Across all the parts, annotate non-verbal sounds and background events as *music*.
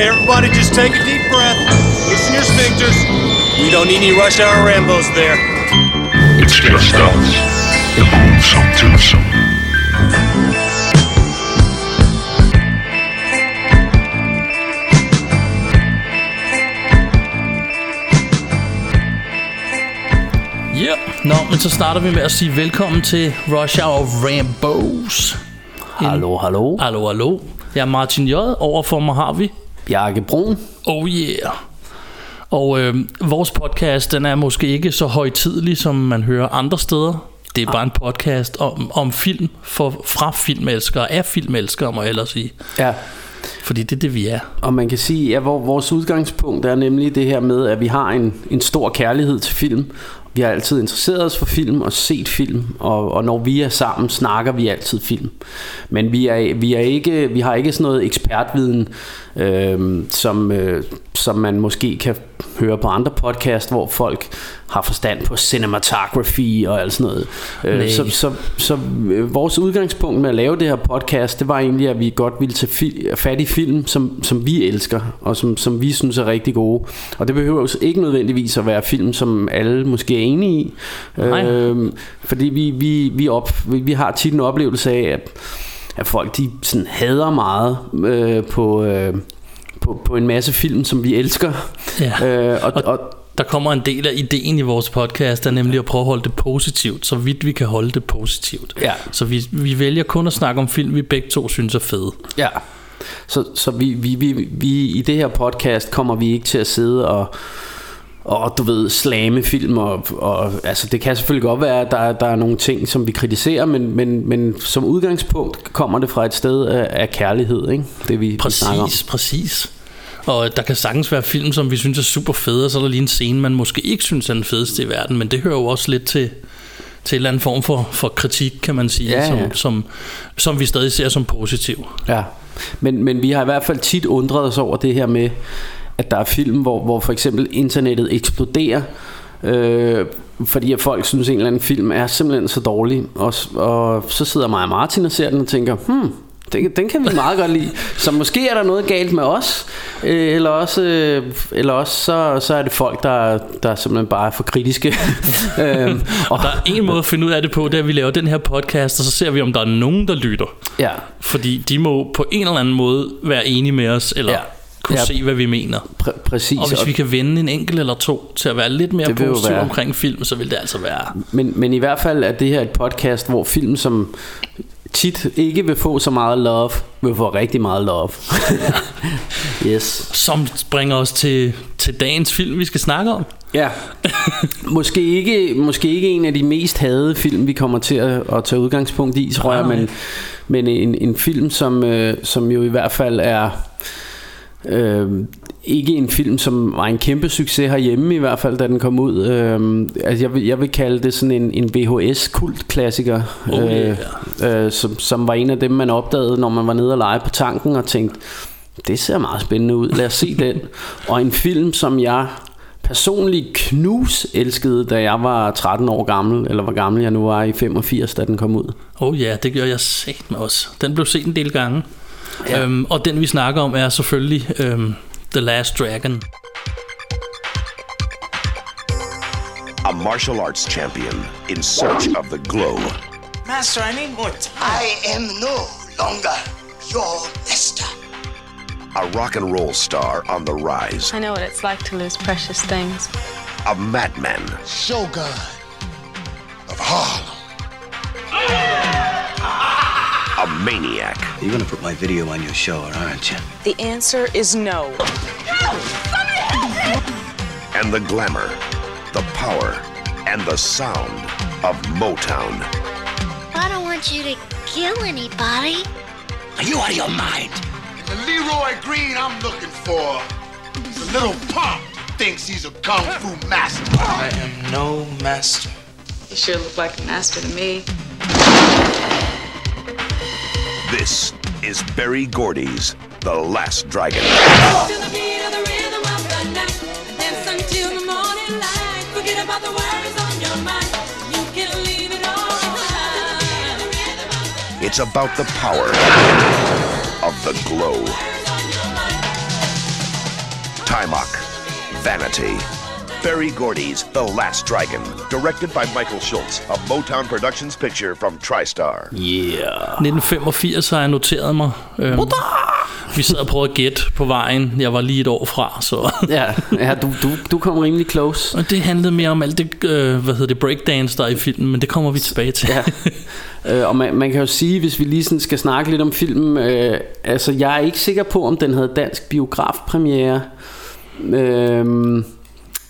Okay, everybody, just take a deep breath. Loosen your sphincters. We don't need any rush hour Rambos there. It's just us. The gruesome twosome. Ja, nå, men så starter vi med at sige velkommen til Rush Hour Rambos. Hallo, hallo. Hallo, hallo. Jeg er Martin J. Overfor mig har vi. Bjarke Brun. Oh yeah. Og øh, vores podcast, den er måske ikke så højtidlig, som man hører andre steder. Det er bare en podcast om, om film for, fra filmelskere, af filmelskere, må jeg ellers sige. Ja, Fordi det er det, vi er. og man kan sige, at vores udgangspunkt er nemlig det her med, at vi har en, en stor kærlighed til film. Vi har altid interesseret os for film og set film, og, og når vi er sammen, snakker vi altid film. Men vi, er, vi, er ikke, vi har ikke sådan noget ekspertviden, øh, som, øh, som man måske kan høre på andre podcast, hvor folk har forstand på cinematography og alt sådan noget. Øh, så så, så øh, vores udgangspunkt med at lave det her podcast, det var egentlig, at vi godt ville tage fi- fat i film, som, som vi elsker, og som, som vi synes er rigtig gode. Og det behøver jo ikke nødvendigvis at være film, som alle måske er enige i. Nej. Øh, fordi vi, vi, vi, op, vi, vi har tit en oplevelse af, at, at folk de sådan hader meget øh, på... Øh, på, på en masse film, som vi elsker. Ja. Øh, og, Og- og, Der kommer en del af ideen i vores podcast, der er nemlig at prøve at holde det positivt, så vidt vi kan holde det positivt. Ja. Så vi, vi vælger kun at snakke om film, vi begge to synes er fede. Ja. Så, så vi, vi, vi, vi, i det her podcast kommer vi ikke til at sidde og, og du ved, slame film og, og altså det kan selvfølgelig godt være, at der, der er nogle ting, som vi kritiserer, men, men, men som udgangspunkt kommer det fra et sted af, af kærlighed, ikke? Det vi, vi snakker om. Præcis, præcis. Og der kan sagtens være film, som vi synes er super fede, og så er der lige en scene, man måske ikke synes er den fedeste i verden, men det hører jo også lidt til, til en eller anden form for, for kritik, kan man sige, Ja, ja. Som, som, som vi stadig ser som positiv. Ja, men, men vi har i hvert fald tit undret os over det her med, at der er film, hvor, hvor for eksempel internettet eksploderer, øh, fordi at folk synes, at en eller anden film er simpelthen så dårlig, og, og så sidder mig og Martin og ser den og tænker, hmm, den, den kan vi meget godt lide. Så måske er der noget galt med os, øh, eller også, øh, eller også så, så er det folk, der, der simpelthen bare er for kritiske. *laughs* øh, og, Der er en måde at finde ud af det på, det er, at vi laver den her podcast, og så ser vi, om der er nogen, der lytter. ja, Fordi de må på en eller anden måde være enige med os, eller Ja. Kunne Ja. se, hvad vi mener. pr- præcis. Og hvis vi kan vende en enkelt eller to til at være lidt mere positiv være- omkring film, så vil det altså være... Men, men i hvert fald er det her et podcast, hvor film, som tit ikke vil få så meget love, vil få rigtig meget love. *laughs* yes. Som bringer os til, til dagens film, vi skal snakke om. Ja. *laughs* måske, ikke, måske ikke en af de mest hadede film, vi kommer til at, at tage udgangspunkt i, tror jeg, men, men en, en film, som, øh, som jo i hvert fald er... Øh, ikke en film, som var en kæmpe succes herhjemme i hvert fald, da den kom ud. Øh, altså jeg, vil, jeg vil kalde det sådan en, en VHS-kultklassiker, Oh, øh, øh, som, som var en af dem, man opdagede, når man var nede og lege på tanken og tænkte, det ser meget spændende ud, lad os se den. Og en film, som jeg personligt knus elskede, da jeg var 13 år gammel, eller hvor gammel jeg nu var i 85, da den kom ud. Oh ja, det gør jeg sagt med os. Den blev set en del gange. Ja. Ja. Øhm, og den vi snakker om er selvfølgelig øhm, The Last Dragon. a martial arts champion in search of the glow. Master, I need more time. I am no longer your master. A rock and roll star on the rise. I know what it's like to lose precious things. A madman. Shogun of Harlem. A maniac. You're gonna put my video on your show, aren't you? The answer is no. And the glamour, the power, and the sound of Motown. I don't want you to kill anybody. Are you out of your mind? The Leroy Green I'm looking for is a little punk thinks he's a kung fu master. I am no master. You sure look like a master to me. This is Barry Gordy's The Last Dragon. It's about the power of the glow. Skymock. Vanity. Barry Gordy's The Last Dragon, directed by Michael Schultz, a Motown Productions picture from TriStar. Yeah. 1985 har jeg noteret mig. Øhm, vi sad og prøvede at gætte på vejen. Jeg var lige et år fra, så... *laughs* Ja, ja du, du, du kom rimelig close. Og det handlede mere om alt det, øh, hvad hedder det, breakdance, der er i filmen, men det kommer vi tilbage til. Ja. Øh, og man, man kan jo sige, hvis vi lige sådan skal snakke lidt om filmen, øh, altså jeg er ikke sikker på, om den havde dansk biografpremiere. Øh,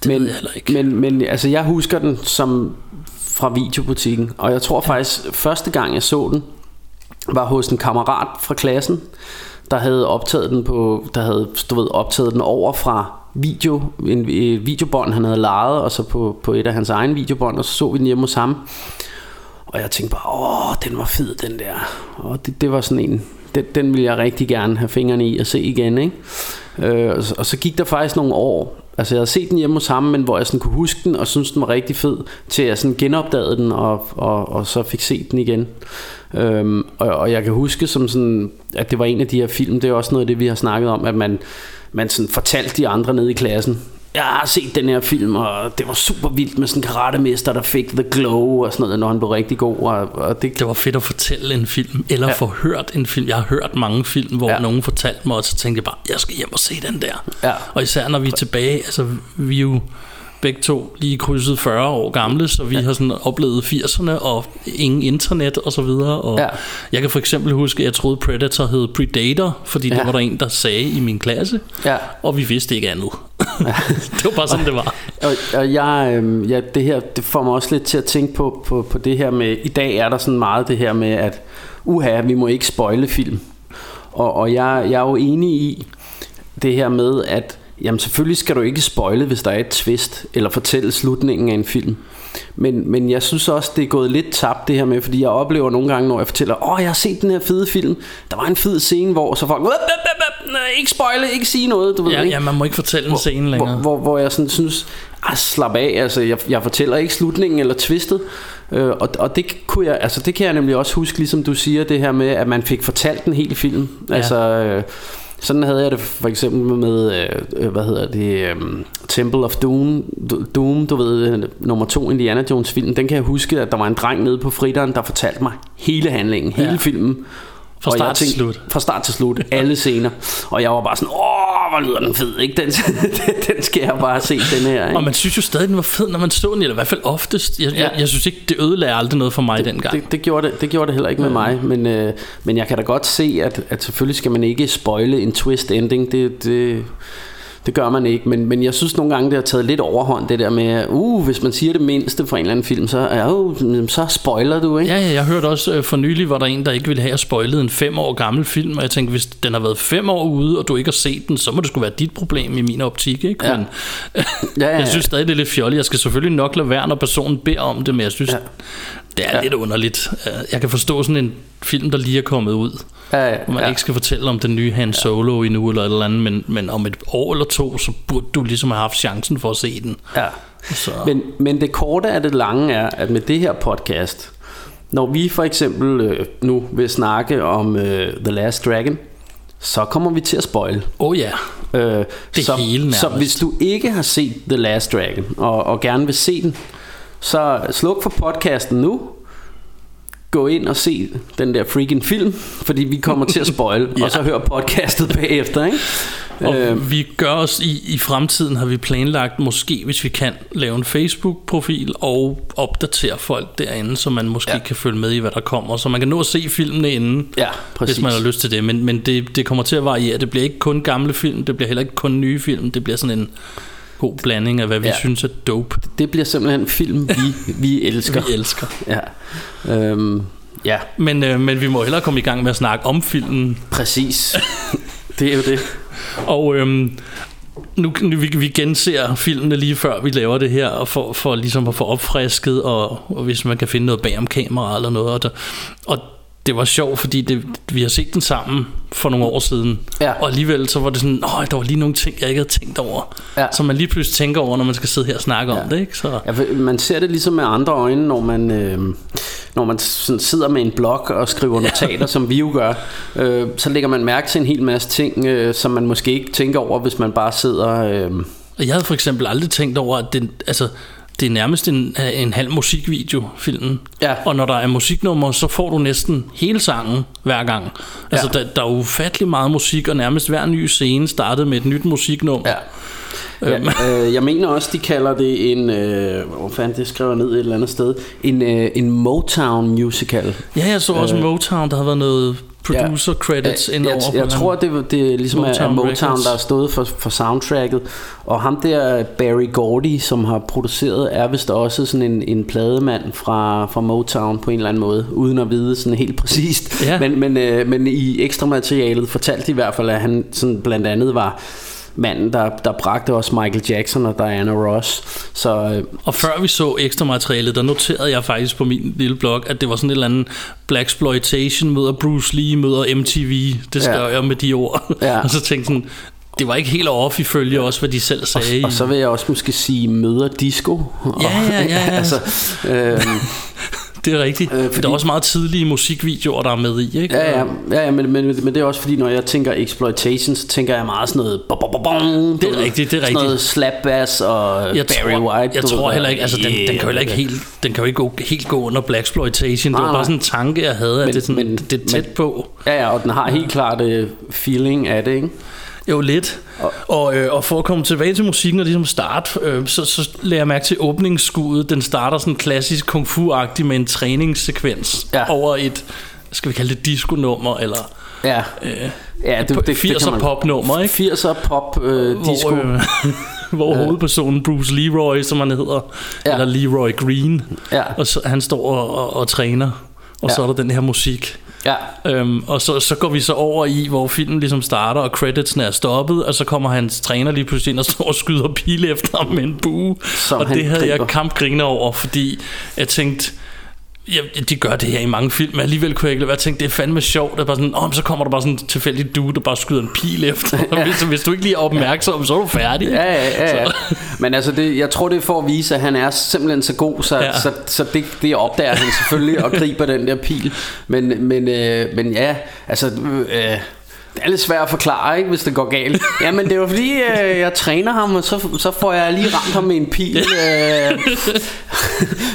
det men, ved jeg heller ikke. Men, men altså jeg husker den som fra videobutikken, og jeg tror faktisk, første gang jeg så den, var hos en kammerat fra klassen, der havde optaget den på, der havde du ved, optaget den over fra video, en, en videobånd han havde lejet, og så på, på et af hans egen videobånd, og så så vi den hjemme hos ham. Og jeg tænkte bare, åh, den var fed, den der. Og det, det var sådan en, den, den vil jeg rigtig gerne have fingrene i og se igen, ikke? Øh, og, så, og så gik der faktisk nogle år, altså jeg havde set den hjemme hos ham, men hvor jeg sådan kunne huske den, og synes den var rigtig fed, til jeg sådan genopdagede den, og, og, og så fik set den igen. Øhm, og, og jeg kan huske som sådan, at det var en af de her film, det er også noget af det, vi har snakket om, at man, man sådan fortalte de andre nede i klassen, jeg har set den her film, og det var super vildt med sådan en karatemester, der fik The Glow og sådan noget, når han blev rigtig god. Og, og det... det var fedt at fortælle en film, eller ja. få hørt en film. Jeg har hørt mange film, hvor ja. nogen fortalte mig, og så tænkte jeg bare, jeg skal hjem og se den der. Ja. Og især når vi er tilbage, altså vi er jo begge to lige krydset 40 år gamle, så vi ja. har sådan oplevet 80'erne og ingen internet og så videre. Og ja. jeg kan for eksempel huske, at jeg troede Predator hed Predator, fordi ja. det var der en, der sagde i min klasse, ja. og vi vidste ikke andet. *laughs* det var bare sådan, det var. Og, og jeg, øh, ja, det her det får mig også lidt til at tænke på, på, på det her med, i dag er der sådan meget det her med, at uha, vi må ikke spoile film. Og, og jeg, jeg er jo enig i det her med, at Jamen selvfølgelig skal du ikke spoile, hvis der er et twist, eller fortælle slutningen af en film. Men, men jeg synes også, det er gået lidt tabt det her med, fordi jeg oplever nogle gange, når jeg fortæller, åh, jeg har set den her fede film, der var en fed scene, hvor så folk, ikke spoile, ikke sige noget, du ved ja, ikke? Ja, man må ikke fortælle en hvor, scene længere. Hvor, hvor, hvor jeg sådan synes, ah, slap af, altså jeg, jeg fortæller ikke slutningen eller twistet, øh, og, og det kunne jeg, altså det kan jeg nemlig også huske, ligesom du siger, det her med, at man fik fortalt en hel film, ja. altså... Øh, sådan havde jeg det for eksempel med, øh, hvad hedder det, øh, Temple of Doom, Doom, du ved, nummer to Indiana Jones film. Den kan jeg huske, at der var en dreng nede på fritteren, der fortalte mig hele handlingen, hele ja. filmen. Fra start til slut. Fra start til slut, alle scener. Og jeg var bare sådan, åh, hvor lyder den fed, ikke? Den, *laughs* den skal jeg bare se, den her. Ikke? Og man synes jo stadig, den var fed, når man så den, eller i hvert fald oftest. Jeg, ja. jeg, jeg synes ikke, det ødelagde aldrig noget for mig det, dengang. Det, det, gjorde det, det gjorde det heller ikke med mig, men, øh, men jeg kan da godt se, at, at selvfølgelig skal man ikke spoile en twist ending. Det, det, det gør man ikke, men, men jeg synes nogle gange, det har taget lidt overhånd, det der med, uh, hvis man siger det mindste fra en eller anden film, så, er, uh, så spoiler du, ikke? Ja, ja, jeg hørte også øh, for nylig, var der en, der ikke ville have spoilet en fem år gammel film, og jeg tænkte, hvis den har været fem år ude, og du ikke har set den, så må det skulle være dit problem i min optik, ikke? Ja. Men ja, ja, *laughs* ja. jeg synes stadig, det er lidt fjolligt. Jeg skal selvfølgelig nok lade være, når personen beder om det, men jeg synes, ja. Det er ja. lidt underligt. Jeg kan forstå sådan en film, der lige er kommet ud. Ja, ja, man ja. ikke skal fortælle om den nye Han Solo ja. endnu eller et eller andet, men, men om et år eller to, så burde du ligesom have haft chancen for at se den. Ja. Så. Men, men det korte af det lange er, at med det her podcast, når vi for eksempel øh, nu vil snakke om øh, The Last Dragon, så kommer vi til at spoil. Oh ja, øh, det så, hele nærmest. Så hvis du ikke har set The Last Dragon, og, og gerne vil se den, så sluk for podcasten nu, gå ind og se den der freaking film, fordi vi kommer til at spoil, *laughs* ja. og så hør podcastet *laughs* bagefter, ikke? Og øh, vi gør os i, i fremtiden, har vi planlagt, måske hvis vi kan, lave en Facebook-profil og opdatere folk derinde, så man måske ja. kan følge med i, hvad der kommer, så man kan nå at se filmene inden, ja, præcis. hvis man har lyst til det. Men, men det, det kommer til at variere. Det bliver ikke kun gamle film, det bliver heller ikke kun nye film, det bliver sådan en god blanding af, hvad vi ja. synes er dope. Det bliver simpelthen en film, vi, vi *laughs* elsker. vi elsker. Ja. Øhm, ja. Men, øh, men vi må hellere komme i gang med at snakke om filmen. Præcis. *laughs* det er jo det. Og øhm, nu, nu vi, vi genser filmene lige før vi laver det her, og for, for ligesom at få opfrisket, og, og hvis man kan finde noget bag om kamera eller noget. Og, der, og det var sjovt, fordi det, vi har set den sammen for nogle år siden. Ja. Og alligevel så var det sådan, åh, der var lige nogle ting, jeg ikke havde tænkt over. Ja. Som man lige pludselig tænker over, når man skal sidde her og snakke ja. om det. Ikke? Så. Ja, man ser det ligesom med andre øjne, når man... Øh, når man sådan sidder med en blog og skriver notater, som vi jo gør, øh, så lægger man mærke til en hel masse ting, øh, som man måske ikke tænker over, hvis man bare sidder... Øh, Og jeg havde for eksempel aldrig tænkt over, at det, altså, det er nærmest en, en halv musikvideo, filmen. Ja. Og når der er musiknummer, så får du næsten hele sangen hver gang. Altså, Ja. der, der er ufattelig meget musik, og nærmest hver ny scene startede med et nyt musiknummer. Ja. Ja, *laughs* øh, jeg mener også, de kalder det en, øh, hvor fanden det skriver jeg ned et eller andet sted, en, øh, en Motown musical. Ja, jeg så også Øh, Motown, der har været noget producer credits jeg, ind over. jeg, jeg tror, det, det ligesom Motown er Motown Motown, Records. der har stået for, for soundtracket. Og ham der, Barry Gordy, som har produceret, er vist også sådan en, en plademand fra, fra Motown på en eller anden måde, uden at vide sådan helt præcist. Ja. Men, men, øh, men i ekstra materialet fortalte de i hvert fald, at han sådan blandt andet var manden, der, der bragte også Michael Jackson og Diana Ross. Så øh, Og før vi så ekstra materialet, der noterede jeg faktisk på min lille blog, at det var sådan et eller andet Black Exploitation møder Bruce Lee møder MTV. Det skrev Ja. jeg med de ord. Ja. *laughs* og så tænkte sådan, det var ikke helt off ifølge også, hvad de selv sagde. og så vil jeg også måske sige møder disco. Ja, ja, ja, ja. *laughs* altså, øh, *laughs* Det er rigtigt. Øh, fordi... Der er også meget tidlige musikvideoer, der er med i, ikke? Ja, ja, ja, ja men, men, men det er også fordi, når jeg tænker exploitation, så tænker jeg meget sådan noget... Bo, bo, bo, bong, Det er rigtigt, det er Sådan noget rigtigt. slap bass og jeg Barry tror, White. Jeg tror heller ikke, altså den, den kan jo heller ikke helt, den kan jo ikke gå, helt gå under Black Exploitation. Det var bare sådan en tanke, jeg havde, at Men- det, er sådan, men- det er tæt men- på. Ja, ja, og den har helt klart uh, feeling af det, ikke? Jo, lidt. Og, øh, og for at komme tilbage til musikken og ligesom start, øh, så, så lægger jeg mærke til åbningsskuddet. Den starter sådan klassisk kung fu-agtig med en træningssekvens Ja. over et, skal vi kalde det disco-nummer, eller Ja, øh, ja det, det, det, 80'er kan man- popnummer, ikke? 80'er pop øh, disco. Hvor, øh, *laughs* hvor hovedpersonen Bruce Leroy, som han hedder, ja. eller Leroy Green, Ja. og så, han står og, og, og træner, og Ja. så er der den her musik. Ja, Øhm, og så, så går vi så over i, hvor filmen ligesom starter, og creditsene er stoppet, og så kommer hans træner lige pludselig ind og står og skyder pile efter ham med en bue. Som og det havde griber. jeg kampgriner over, fordi jeg tænkte, Ja, de gør det her i mange film, men alligevel kunne jeg ikke lade være at tænke, det er fandme sjovt. Det er bare sådan, oh, så kommer der bare sådan en tilfældig dude, der bare skyder en pil efter. *laughs* ja. hvis, hvis, du ikke lige er opmærksom, så er du færdig. Ja, ja, ja, ja. *laughs* Men altså, det, jeg tror, det er for at vise, at han er simpelthen så god, så, ja. Ja. så, så det, det opdager han selvfølgelig og griber den der pil. Men, men, øh, men ja, altså... Øh, det er lidt svært at forklare, ikke, hvis det går galt. *laughs* Jamen, det var fordi, øh, jeg træner ham, og så, så får jeg lige ramt ham med en pil. Øh,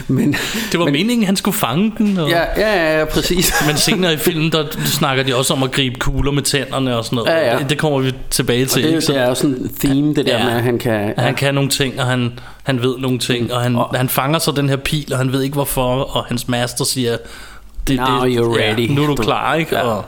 *laughs* men, Det var men, meningen, han skulle fange den. Og... ja, ja, ja, præcis. *laughs* Men senere i filmen, der snakker de også om at gribe kugler med tænderne og sådan noget. Ja, ja. Det, det kommer vi tilbage Og til. ikke? det, Så det er jo sådan en theme, det der Ja. med, at han kan... at han kan nogle ting, og han, han ved nogle ting, og han, Og- han fanger så den her pil, og han ved ikke hvorfor, og hans master siger, det, Now det, you're ready. Ja, nu er Du- klar, ikke? Ja. Og,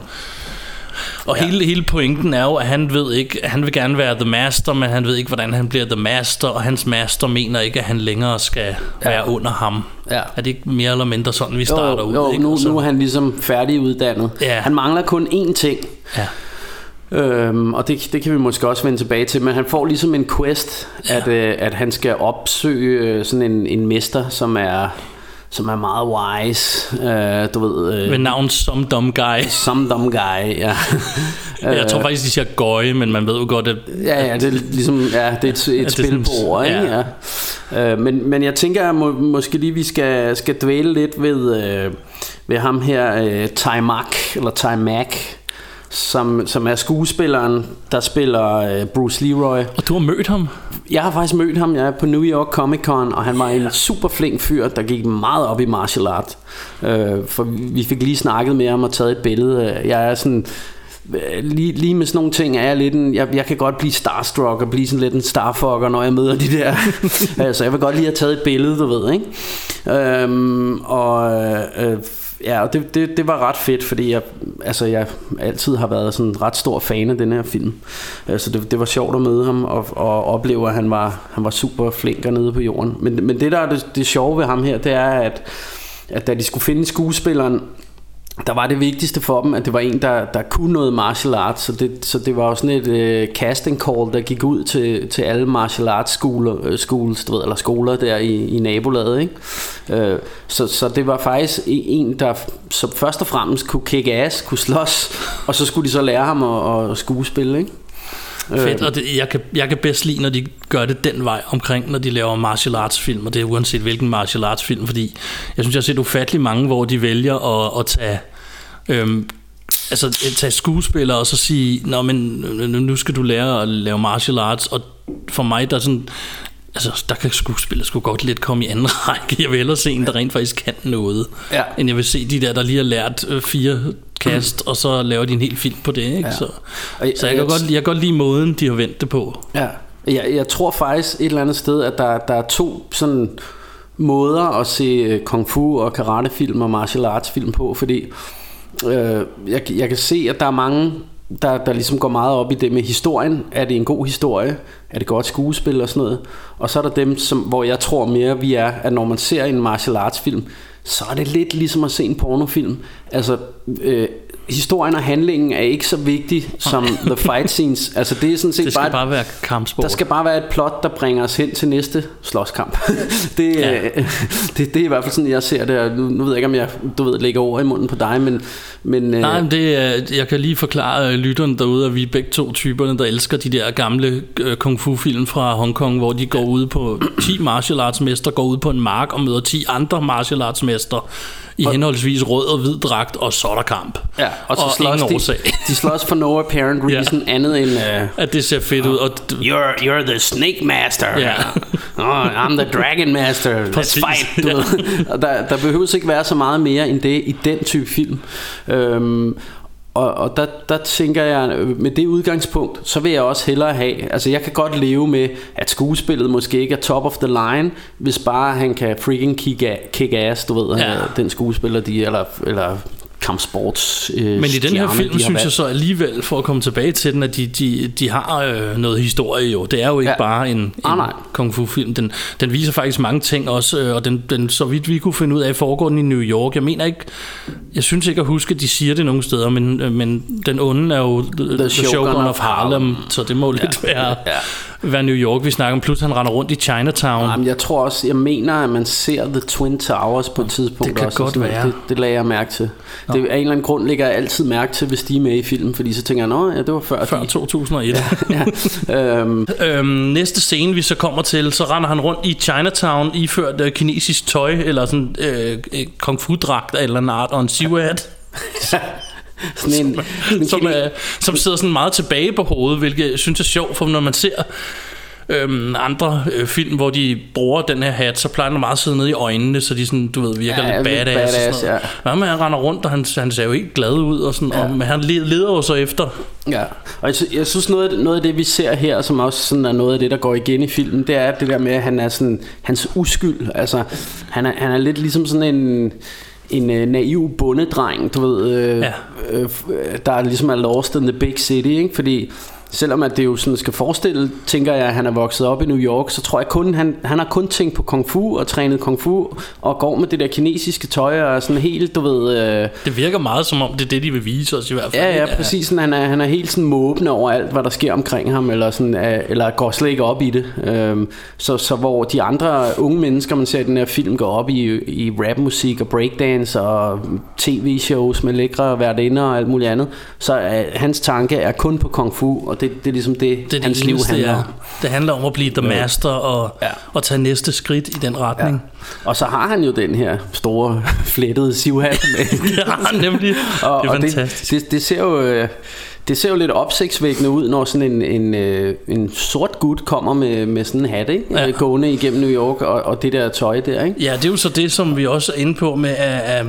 og ja. hele, hele pointen er jo, at han ved ikke, han vil gerne være the master, men han ved ikke, hvordan han bliver the master, og hans master mener ikke, at han længere skal ja. være under ham. Ja. Er det ikke mere eller mindre sådan, vi starter jo, ud? jo, ikke? nu, Og så- nu er han ligesom færdiguddannet. Ja. Han mangler kun én ting. Ja. Øhm, og det, det kan vi måske også vende tilbage til, men han får ligesom en quest, ja. at, øh, at han skal opsøge øh, sådan en, en mester, som er, som er meget wise. Øh, du ved... Øh, Ved navn Some Dumb Guy. Some dumb guy, ja. *laughs* Jeg tror faktisk, de siger gøje, men man ved jo godt, at Ja, ja, det er ligesom ja, det er et, et spil på ord, ikke? Ja. ja. Øh, men, men jeg tænker at må, måske lige, vi skal, skal dvæle lidt ved, øh, ved ham her, øh, Ty Mack, eller Ty Mack, som, som er skuespilleren, der spiller øh, Bruce Leroy. Og du har mødt ham? Jeg har faktisk mødt ham, jeg er på New York Comic Con, og han var en super flink fyr, der gik meget op i martial art. Øh, for vi fik lige snakket med ham og taget et billede. Jeg er sådan... øh, Lige, lige med sådan nogle ting er jeg lidt en, jeg, jeg kan godt blive starstruck og blive sådan lidt en starfucker, når jeg møder de der. *laughs* altså, jeg vil godt lige have taget et billede, du ved, ikke? Øhm, og øh, ja, og det, det, det var ret fedt, fordi jeg, altså, jeg altid har været sådan en ret stor fan af den her film. Øh, Så det, det var sjovt at møde ham og, og opleve, at han var, han var super flink nede på jorden. Men, men det, der er det, det sjove ved ham her, det er, at, at da de skulle finde skuespilleren, der var det vigtigste for dem, at det var en, der, der kunne noget martial arts, så det, så det var også sådan et øh, casting call, der gik ud til, til alle martial arts skoler, øh, schools, du ved, eller skoler der i, i nabolaget. Ikke? Øh, så, så det var faktisk en, der som først og fremmest kunne kick ass, kunne slås, og så skulle de så lære ham at, at skuespille. Ikke? Øh, Fedt, og det, jeg, kan, jeg kan bedst lide, når de gør det den vej omkring, når de laver martial arts film, og det er uanset hvilken martial arts film, fordi jeg synes, jeg har set ufattelig mange, hvor de vælger at, at tage... Øhm, altså øh, tage skuespillere og så sige, Nå, men nu- nu skal du lære at lave martial arts, og for mig, der er sådan, altså der kan skuespillere sgu godt lidt komme i anden *laughs* række. Jeg vil hellere se en, der rent faktisk kan noget, Ja. end jeg vil se de der, der lige har lært øh, fire kast, og så laver de en hel film på det, ikke? Ja. Så, Og- så jeg, kan jeg- godt, jeg kan godt lide måden, de har vendt det på. Ja, jeg, jeg tror faktisk et eller andet sted, at der, der er to sådan måder at se øh, kung fu og karatefilm og martial arts film på, fordi øh, jeg, jeg kan se, at der er mange, der, der ligesom går meget op i det med historien. Er det en god historie? Er det godt skuespil og sådan noget? Og så er der dem, som, hvor jeg tror mere, vi er, at når man ser en martial arts film, så er det lidt ligesom at se en pornofilm. Altså, øh, historien og handlingen er ikke så vigtig som the fight scenes. Altså, det er sådan set Det skal bare, bare være kampsport. der skal bare være et plot, der bringer os hen til næste slåskamp. *laughs* det, Ja. ja. det, det er i hvert fald sådan, jeg ser det. og Nu, nu ved jeg ikke, om jeg du ved, lægger ord i munden på dig, men... men øh, Nej, men det er, jeg kan lige forklare øh, lytteren derude, at vi er begge to typerne, der elsker de der gamle øh, kung fu film fra Hongkong, hvor de går ud på 10 martial arts mester, går ud på en mark og møder 10 andre martial arts mester i henholdsvis rød og hvid dragt, og så er der kamp. ja, og så og slås ingen de, årsag. de slås for no apparent reason, ja. andet end... Uh, At det ser fedt ud. Og You're, you're the snake master. Ja. *laughs* oh, I'm the dragon master. Let's Præcis. fight. Du Ja. ved. *laughs* Og der, der behøves ikke være så meget mere end det i den type film. Øhm, og, og der, der tænker jeg, øh, med det udgangspunkt, så vil jeg også hellere have, altså jeg kan godt leve med, at skuespillet måske ikke er top of the line, hvis bare han kan freaking kick, kick ass, du ved, Ja. ja. den skuespiller, de, eller, eller kampsports øh, Men i den her film de synes valgt. jeg så alligevel, for at komme tilbage til den, at de, de, de har øh, noget historie jo. Det er jo ikke ja. Ja. bare en, en Ah, nej. kung fu film. Den, den viser faktisk mange ting også, øh, og den, den, så vidt vi kunne finde ud af, foregår den i New York. Jeg mener ikke, jeg synes ikke at huske, at de siger det nogen steder, men, øh, men den onde er jo The, the Shogun, of Harlem, så det må lidt være, ja. Være New York, vi snakker om. Plus han render rundt i Chinatown. Jamen, jeg tror også, jeg mener, at man ser The Twin Towers på et tidspunkt det kan også. godt være. Det, det lagde jeg mærke til. Det, af en eller anden grund lægger jeg altid mærke til, hvis de er med i filmen, fordi så tænker jeg, nå ja, det var før, Før de. 2001. ja. øhm, *laughs* Øhm, næste scene, vi så kommer til, så render han rundt i Chinatown, iført øh, kinesisk tøj, eller sådan øh, øh, kung fu-dragt en eller anden art, og en *laughs* siwat, sådan *laughs* en, sådan en som, øh, som sidder sådan meget tilbage på hovedet, hvilket jeg synes er sjovt, for når man ser øhm, andre øh, film, hvor de bruger den her hat, så plejer den meget at sidde nede i øjnene, så de sådan, du ved, virker Ja, lidt lidt badass. og badass, sådan noget. ja. Men han render rundt, og han, han ser jo helt glad ud, og sådan, ja. og, men han le- leder jo så efter. Ja, og jeg, jeg synes noget af, det, noget af det vi ser her Som også sådan er noget af det der går igen i filmen Det er det der med at han er sådan Hans uskyld Altså han er, han er lidt ligesom sådan en en øh, naiv bondedreng, du ved, øh, Ja. øh, øh, der er ligesom er lost in the big city, ikke? Fordi selvom at det jo sådan skal forestille, tænker jeg, at han er vokset op i New York, så tror jeg kun, han, han har kun tænkt på kung fu og trænet kung fu, og går med det der kinesiske tøj og sådan helt, du ved, øh, Det virker meget som om, det er det, de vil vise os i hvert fald. Ja, ja, præcis. Sådan, han, er, han er helt sådan måbende over alt, hvad der sker omkring ham, eller, sådan, øh, eller går slet ikke op i det. Øhm, så, så hvor de andre unge mennesker, man ser i den her film, går op i, i rapmusik og breakdance og tv-shows med lækre værtinder og alt muligt andet, så er hans tanke er kun på kung fu, og det, det er ligesom det, Det er hans det liv handler ja. om. Det handler om at blive the master og, ja. Ja. og tage næste skridt i den retning. Og så har han jo den her store flettede sivhat med. *laughs* Det har han nemlig. og, *laughs* det er og det, fantastisk. det, det ser jo øh, det ser jo lidt opsigtsvækkende ud når sådan en, en, øh, en sort gut kommer med, med sådan en hat ikke? Ja. Ja. gående igennem New York og, og det der tøj der ikke? Ja, det er jo så det, som vi også er inde på med, at, at,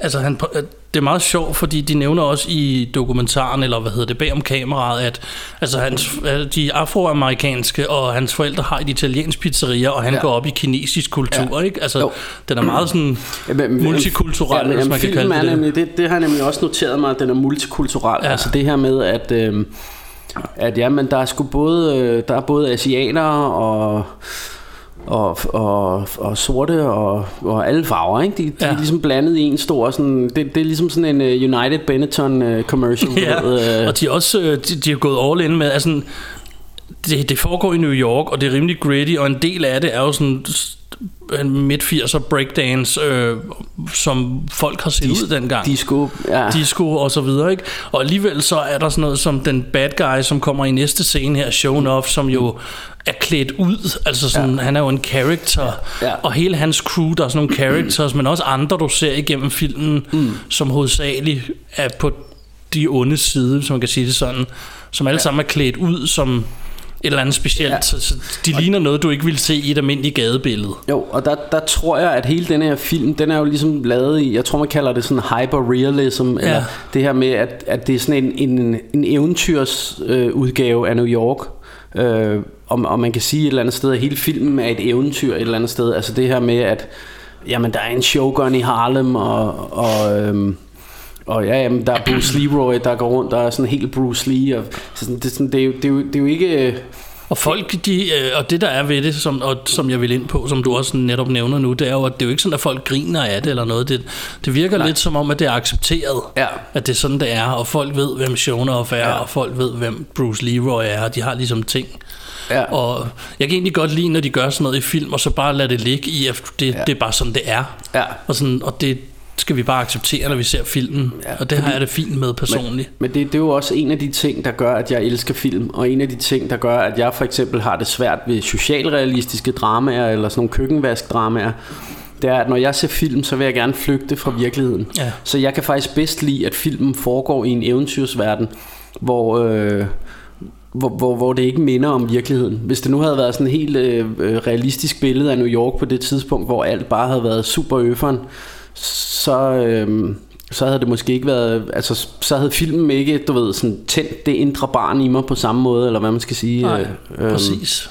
altså han, at det er meget sjovt, fordi de nævner også i dokumentaren, eller hvad hedder det, bag om kameraet, at altså hans, at de er afroamerikanske, og hans forældre har et italiensk pizzeria, og han ja. Ja. går op i kinesisk kultur, ja. ikke? Altså, Jo. den er meget sådan Ja, men- multikulturel, men- hvis man kan kalde det er det. nemlig, det. Det har jeg nemlig også noteret mig, at den er multikulturel. Ja. Ja. Altså det her med, at, øh, at ja, men der er sgu både, øh, der er både asianere og og, og, og sorte og, og alle farver, ikke? De, de Ja. er ligesom blandet i en stor sådan, det, det er ligesom sådan en uh, United Benetton uh, commercial. Ja, ved, øh, og de er også de, de er gået all in med, altså, det, det foregår i New York, og det er rimelig gritty, og en del af det er jo sådan, midt-80'er breakdance, øh, som folk har set Dis- ud dengang. disco, ja. Disco og så videre, ikke? Og alligevel så er der sådan noget som den bad guy, som kommer i næste scene her, Shown Off, som jo er klædt ud, altså sådan, ja. han er jo en character, Ja. og hele hans crew, der er sådan nogle characters, men også andre, du ser igennem filmen, mm. som hovedsageligt er på de onde side, som man kan sige det sådan, som alle ja. sammen er klædt ud som et eller andet specielt, Ja. ja. så, så de ligner noget, du ikke vil se i et almindeligt gadebillede. Jo, og der, der tror jeg, at hele den her film, den er jo ligesom lavet i, jeg tror man kalder det sådan hyperrealism, ja. eller det her med, at, at det er sådan en, en, en eventyrs øh, udgave af New York. Øh, og, og man kan sige et eller andet sted, at hele filmen er et eventyr et eller andet sted. Altså det her med, at jamen, der er en showgun i Harlem, og, og øhm, og ja, jamen, der er Bruce Leroy, der går rundt, der er sådan helt Bruce Lee. Og sådan, det, sådan, det, er jo, det, er jo, det er jo ikke... Og folk, de, øh, og det der er ved det, som, og, som jeg vil ind på, som du også netop nævner nu, det er jo, at det er jo ikke sådan, at folk griner af det eller noget. Det, det virker Nej. lidt som om, at det er accepteret, Ja. at det er sådan, det er, og folk ved, hvem Shonoff er, ja. og folk ved, hvem Bruce Leroy er, og de har ligesom ting. Ja. Og jeg kan egentlig godt lide, når de gør sådan noget i film, og så bare lade det ligge i, at det, ja. det er bare sådan, det er. Ja. Og, sådan, og det skal vi bare acceptere, når vi ser filmen. Ja, og det har jeg det fint med personligt. Men, men det, det er jo også en af de ting, der gør, at jeg elsker film, og en af de ting, der gør, at jeg for eksempel har det svært ved socialrealistiske dramaer, eller sådan nogle køkkenvaskdramaer, det er, at når jeg ser film, så vil jeg gerne flygte fra virkeligheden. Ja. Så jeg kan faktisk bedst lide, at filmen foregår i en eventyrsverden, hvor... Øh, hvor, hvor, hvor det ikke minder om virkeligheden. Hvis det nu havde været sådan et helt øh, øh, realistisk billede af New York på det tidspunkt, hvor alt bare havde været super øfferen, så, øh, så havde det måske ikke været, altså så havde filmen ikke, du ved, sådan tændt det indre barn i mig på samme måde, eller hvad man skal sige. Nej, øh, præcis.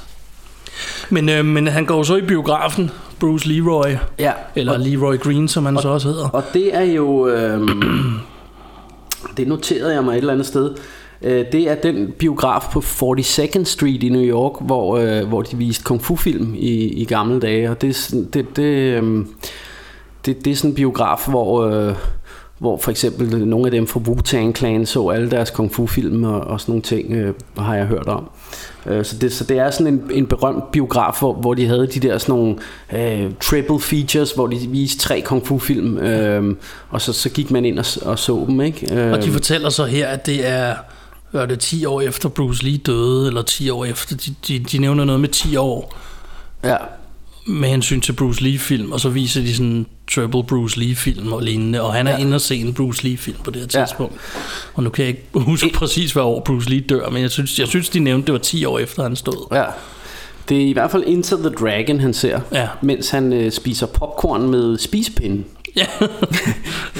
Men, øh, men han går så i biografen, Bruce Leroy, Ja, eller og, Leroy Green, som han så også hedder. og det er jo, øh, det noterede jeg mig et eller andet sted, Øh, det er den biograf på 42nd Street i New York, hvor, øh, hvor de viste kung fu film i, i gamle dage, og det det, det, øh, det, det er sådan en biograf, hvor, øh, hvor for eksempel nogle af dem fra Wu-Tang Clan så alle deres kung fu film og, og sådan nogle ting, øh, har jeg hørt om. Øh, Så det, så det er sådan en, en berømt biograf, hvor, hvor de havde de der sådan nogle øh, triple features, hvor de viste tre kung fu film, øh, og så, så gik man ind og, og så dem, ikke? Øh, Og de fortæller så her, at det er, hvad er det 10 år efter Bruce Lee døde, eller 10 år efter, de, de, de nævner noget med 10 år ja, med hensyn til Bruce Lee-film, og så viser de sådan triple Bruce Lee-film og lignende, og han er ja. inde og se en Bruce Lee-film på det her Ja. tidspunkt. Og nu kan jeg ikke huske præcis, hvad år Bruce Lee dør, men jeg synes, jeg synes de nævnte, det var 10 år efter han stod. ja. Det er i hvert fald Into the Dragon, han ser, Ja. mens han øh, spiser popcorn med spisepinde. Ja, *laughs*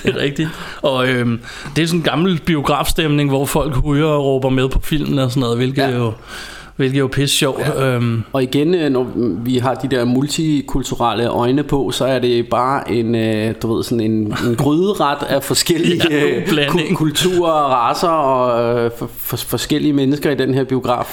det er rigtigt. Og øhm, det er sådan en gammel biografstemning, hvor folk hujer og råber med på filmen og sådan noget, hvilket Ja. ja. jo hvilket er jo pisse sjovt. Ja. Øhm, Og igen, øh, når vi har de der multikulturelle øjne på, så er det bare en, øh, du ved, sådan en, en *laughs* gryderet af forskellige Ja, øh, kulturer og racer og for, for, forskellige mennesker i den her biograf.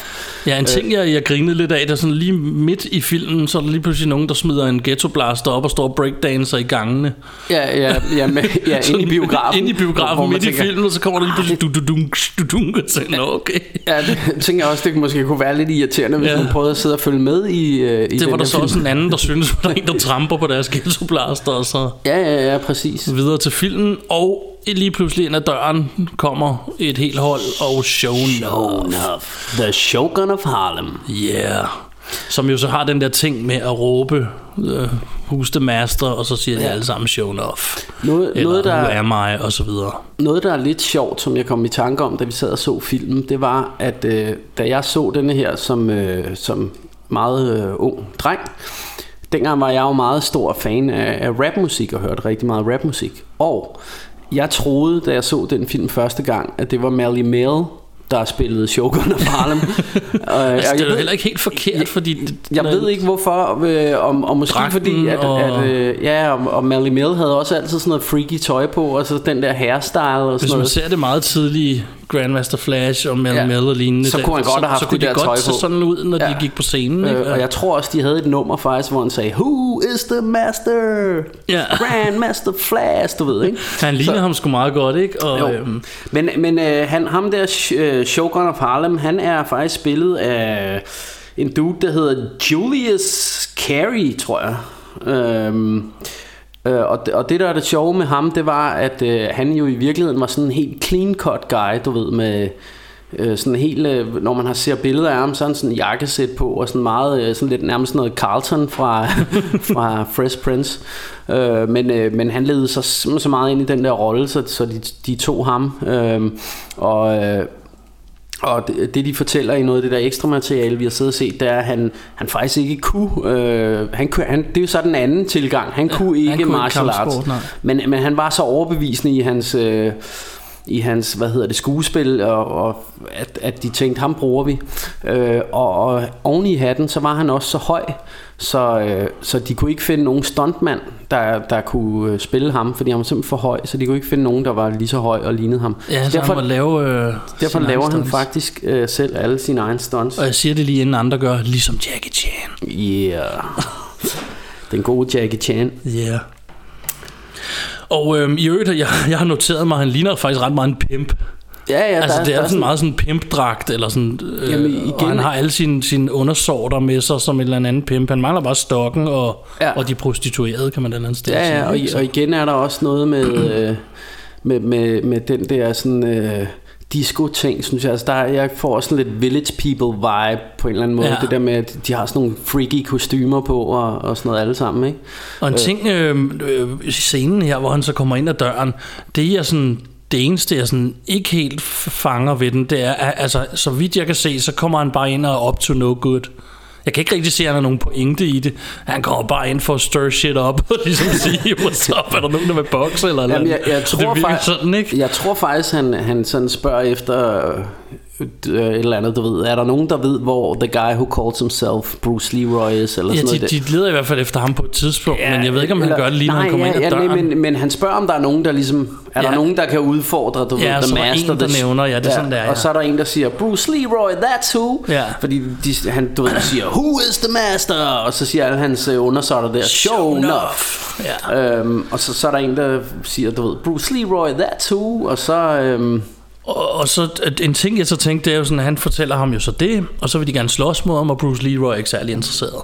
ja, en ting, jeg, jeg grinede lidt af, der sådan lige midt i filmen, så er der lige pludselig nogen, der smider en ghetto blaster op og står breakdancer i gangene. Ja, ja, ja, med, *laughs* ja inde i biografen. Inde i biografen, hvor midt i tænker, filmen, og så kommer der lige pludselig du du du dunk og tænker, "Nå, okay. Ja, det tænker jeg også, det måske kunne være lidt irriterende, hvis Ja. man prøvede at sidde og følge med i, øh, i Det den var der så film. også en anden, der synes, at *laughs* der er en, der tramper på deres ghetto blaster, og så Ja, ja, ja, præcis. videre til filmen, og lige pludselig ind ad døren kommer et helt hold, og show Enough. The Shogun of Harlem. Yeah. Som jo så har den der ting med at råbe uh, Who's the master, og så siger de Ja. alle sammen show enough. Noget, Eller noget, der, who am I, og så videre. Noget, der er lidt sjovt, som jeg kom i tanke om, da vi sad og så filmen, det var, at øh, da jeg så denne her som, øh, som meget øh, ung dreng, dengang var jeg jo meget stor fan af, af rapmusik og hørte rigtig meget rapmusik. Og jeg troede, da jeg så den film første gang, at det var Mally Mel, der spillede Shogun of Harlem. *laughs* og, Altså, og det er jeg jo heller ikke helt forkert, fordi... Det, jeg ved ikke hvorfor, øh, om, og måske fordi, at, og- at øh, ja, og, og Mally Mel havde også altid sådan noget freaky tøj på, og så den der hairstyle og Hvis sådan man noget. ser det meget tidlige Grandmaster Flash og Mel Ja. Mel og lignende, Så kunne han godt have haft så, så kunne det de der godt tøj se på. sådan ud, når Ja. de gik på scenen. Ikke? Øh, og jeg tror også, de havde et nummer faktisk, hvor han sagde, Who is the master? Ja. Grandmaster Flash, du ved, ikke? *laughs* Han ligner Så- ham sgu meget godt, ikke? Og, Jo. øhm, Men, men øh, han, ham der, øh, Shogun of Harlem, han er faktisk spillet af en dude, der hedder Julius Carey, tror jeg. Øhm, øh, og, det, og det der er det sjove med ham, det var, at øh, han jo i virkeligheden var sådan en helt clean cut guy, du ved, med øh, sådan helt, øh, når man har ser billeder af ham, så er han sådan en jakkesæt på, og sådan meget, øh, sådan lidt nærmest noget Carlton fra, *laughs* fra Fresh Prince. Øh, men, øh, men han ledede sig så meget ind i den der rolle, så, så de, de tog ham. Øh, og... Øh, og det, det de fortæller i noget af det der ekstra materiale vi har siddet og set Det er at han, han faktisk ikke kunne øh, han, han, Det er jo så den anden tilgang Han Ja, kunne ikke han kunne martial arts nej. men, men han var så overbevisende i hans øh, i hans, hvad hedder det, skuespil, og, og at, at de tænkte, ham bruger vi. Øh, og, og oven i hatten, så var han også så høj, så, øh, så de kunne ikke finde nogen stuntmand, der, der kunne øh, spille ham, fordi han var simpelthen for høj, så de kunne ikke finde nogen, der var lige så høj og lignede ham. Ja, så han må lave øh, derfor laver han faktisk øh, selv alle sine egne stunts. Og jeg siger det lige inden andre gør, ligesom Jackie Chan. Yeah. Den gode Jackie Chan. Yeah. Og øhm, i øvrigt, jeg, jeg har noteret mig, at han ligner faktisk ret meget en pimp. Ja, ja, altså, der, det er, der sådan meget sådan en pimpdragt, eller sådan, øh, Jamen, igen... og han har alle sine, sine undersorter med sig som en eller anden pimp. Han mangler bare stokken og, ja. og de prostituerede, kan man eller andet sted Ja, sige. ja, og, og igen er der også noget med, *clears throat* øh, med, med, med den der sådan... Øh, disco-ting, synes jeg. Altså, der, er- jeg får sådan lidt village people vibe på en eller anden måde. Ja. Det der med, at de har sådan nogle freaky kostymer på og, og sådan noget alle sammen, ikke? Og en Øh, ting øh, øh, scenen her, hvor han så kommer ind ad døren, det er sådan det eneste, jeg sådan ikke helt fanger ved den, det er, altså, så vidt jeg kan se, så kommer han bare ind og er up to no good. Jeg kan ikke rigtig se, at han har nogen pointe i det. Han kommer bare ind for at stir shit up, og ligesom *laughs* sige, what's up, er der nogen, der vil bokse, eller Jamen, jeg, jeg, noget? tror det faktisk, sådan, ikke? jeg tror faktisk, han, han sådan spørger efter et eller andet, du ved. Er der nogen, der ved, hvor the guy who calls himself Bruce Leroy is? Eller Ja, sådan de, noget. de leder i hvert fald efter ham på et tidspunkt, ja, men jeg ved ikke, om han Eller- gør det lige, når nej, han kommer ja, ind ad ja, døren. nej, men, men han spørger, om der er nogen, der ligesom... Er Ja. der nogen, der kan udfordre, du Ja, ved, så The er der Master? en, der nævner, ja, det er sådan, det er, ja. Og så er der en, der siger, Bruce Leroy, that's who. Ja. Fordi de, han, du ved, siger, who is the master? Og så siger alle hans øh, undersåtter der, show enough. Ja. Øhm, og så, så er der en, der siger, du ved, Bruce Leroy, that's who. Og så... Øhm, og, og så en ting, jeg så tænkte, det er jo sådan, at han fortæller ham jo så det, og så vil de gerne slås mod ham, og Bruce Leroy er ikke særlig interesseret.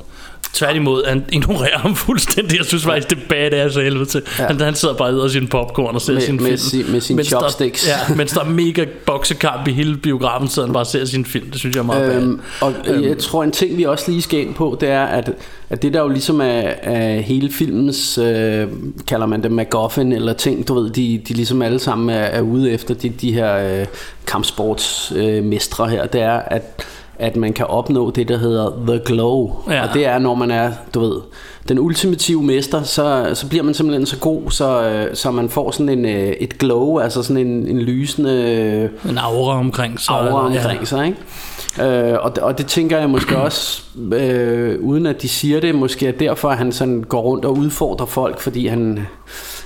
Tværtimod, han ignorerer ham fuldstændig. Jeg synes faktisk, det er badass af helvede til. Ja. Han, han sidder bare og sin popcorn og ser Med- sin med film. sin- med sine Mens der- chopsticks. Ja, mens der er mega boksekamp i hele biografen, sidder han bare og ser sin film. Det synes jeg er meget Øhm, øhm, og jeg tror en ting vi også lige skal ind på Det er at, at det der jo ligesom er, er hele filmens øh, Kalder man det MacGuffin Eller ting du ved De, de ligesom alle sammen er, er ude efter De, de her øh, kampsportsmestre øh, her Det er at at man kan opnå det, der hedder The Glow. Ja. Og det er, når man er, du ved, den ultimative mester, så, så bliver man simpelthen så god, så, øh, så man får sådan en, øh, et glow, altså sådan en, en lysende... øh, en aura omkring sig. aura omkring sig, ikke? Øh, og, og det tænker jeg måske også, øh, uden at de siger det, måske er derfor, at han sådan går rundt og udfordrer folk, fordi han,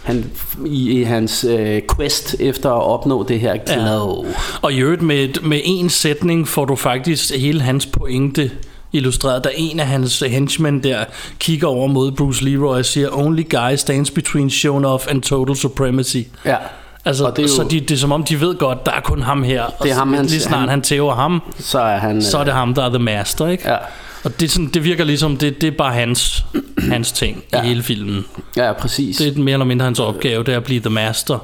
han i, i hans øh, quest efter at opnå det her glow. Og i øvrigt med, med en sætning får du faktisk hele hans pointe illustreret. Der en af hans henchmen der kigger over mod Bruce Leroy og siger, Only guy stands between shown off and total supremacy. Ja. Altså, Og det er jo- så de, det er som om, de ved godt, der er kun ham her. Og Det er ham, så- han- lige snart han, han- han tæver ham, Så er han... så er det ham, der er the master, ikke? Ja. Og det, er sådan, det virker ligesom, det, det er bare hans, *clears throat* hans ting ja. i hele filmen. Ja, præcis. Det er mere eller mindre hans opgave, det er at blive the master.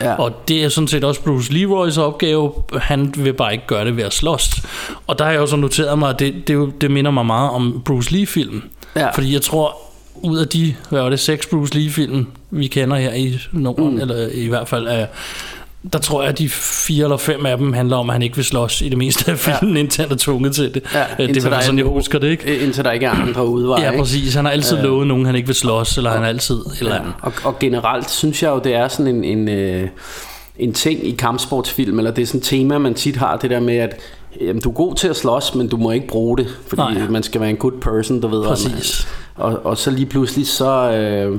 Ja. Og det er sådan set også Bruce Leroys opgave. Han vil bare ikke gøre det ved at slås. Og der har jeg jo så noteret mig, at det, det, er det minder mig meget om Bruce Lee-film. Ja. Fordi jeg tror, ud af de, hvad var det, seks Bruce Lee-film, vi kender her i Norden, mm. eller i hvert fald, uh, der tror jeg, at de fire eller fem af dem handler om, at han ikke vil slås i det meste af filmen, ja. *laughs* indtil han er tvunget til det. Ja, Øh, det er er sådan, jeg husker det, ikke? Indtil der ikke er andre udveje. Ja, præcis. Han har altid Øh. lovet nogen, han ikke vil slås, eller han altid... Eller Ja, og, og generelt synes jeg jo, det er sådan en, en, øh, en ting i kampsportsfilm, eller det er sådan et tema, man tit har, det der med, at jamen, du er god til at slås, men du må ikke bruge det, fordi Nej. man skal være en good person, du ved. og- Præcis. Og, og så lige pludselig, så, øh,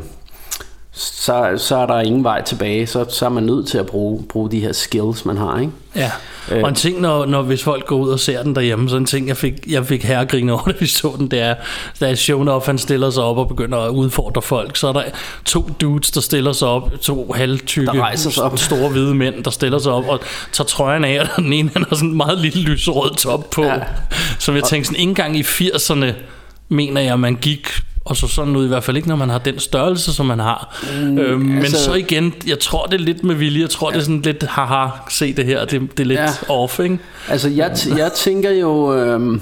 så, så er der ingen vej tilbage, så, så er man nødt til at bruge, bruge de her skills, man har, ikke? Ja, Øh. og en ting, når, når hvis folk går ud og ser den derhjemme, så en ting, jeg fik, jeg fik herregrin over, *laughs* da vi så den, det er, da Shonoff, han stiller sig op og begynder at udfordre folk, så er der to dudes, der stiller sig op, to halvtykke, Der rejser sig op. *laughs* store hvide mænd, der stiller sig op og tager trøjen af, og den ene, han har sådan en meget lille lyserød top på, Ja. ja. som jeg tænkte sådan, ikke engang i 80'erne, mener jeg, man gik og så sådan ud i hvert fald ikke, når man har den størrelse, som man har. Mm, øhm, men altså- så igen, jeg tror, det er lidt med vilje. Jeg tror, ja. det er sådan lidt, haha, se det her, det, det er lidt Ja. off, ikke? Altså, jeg, jeg tænker jo... Øhm,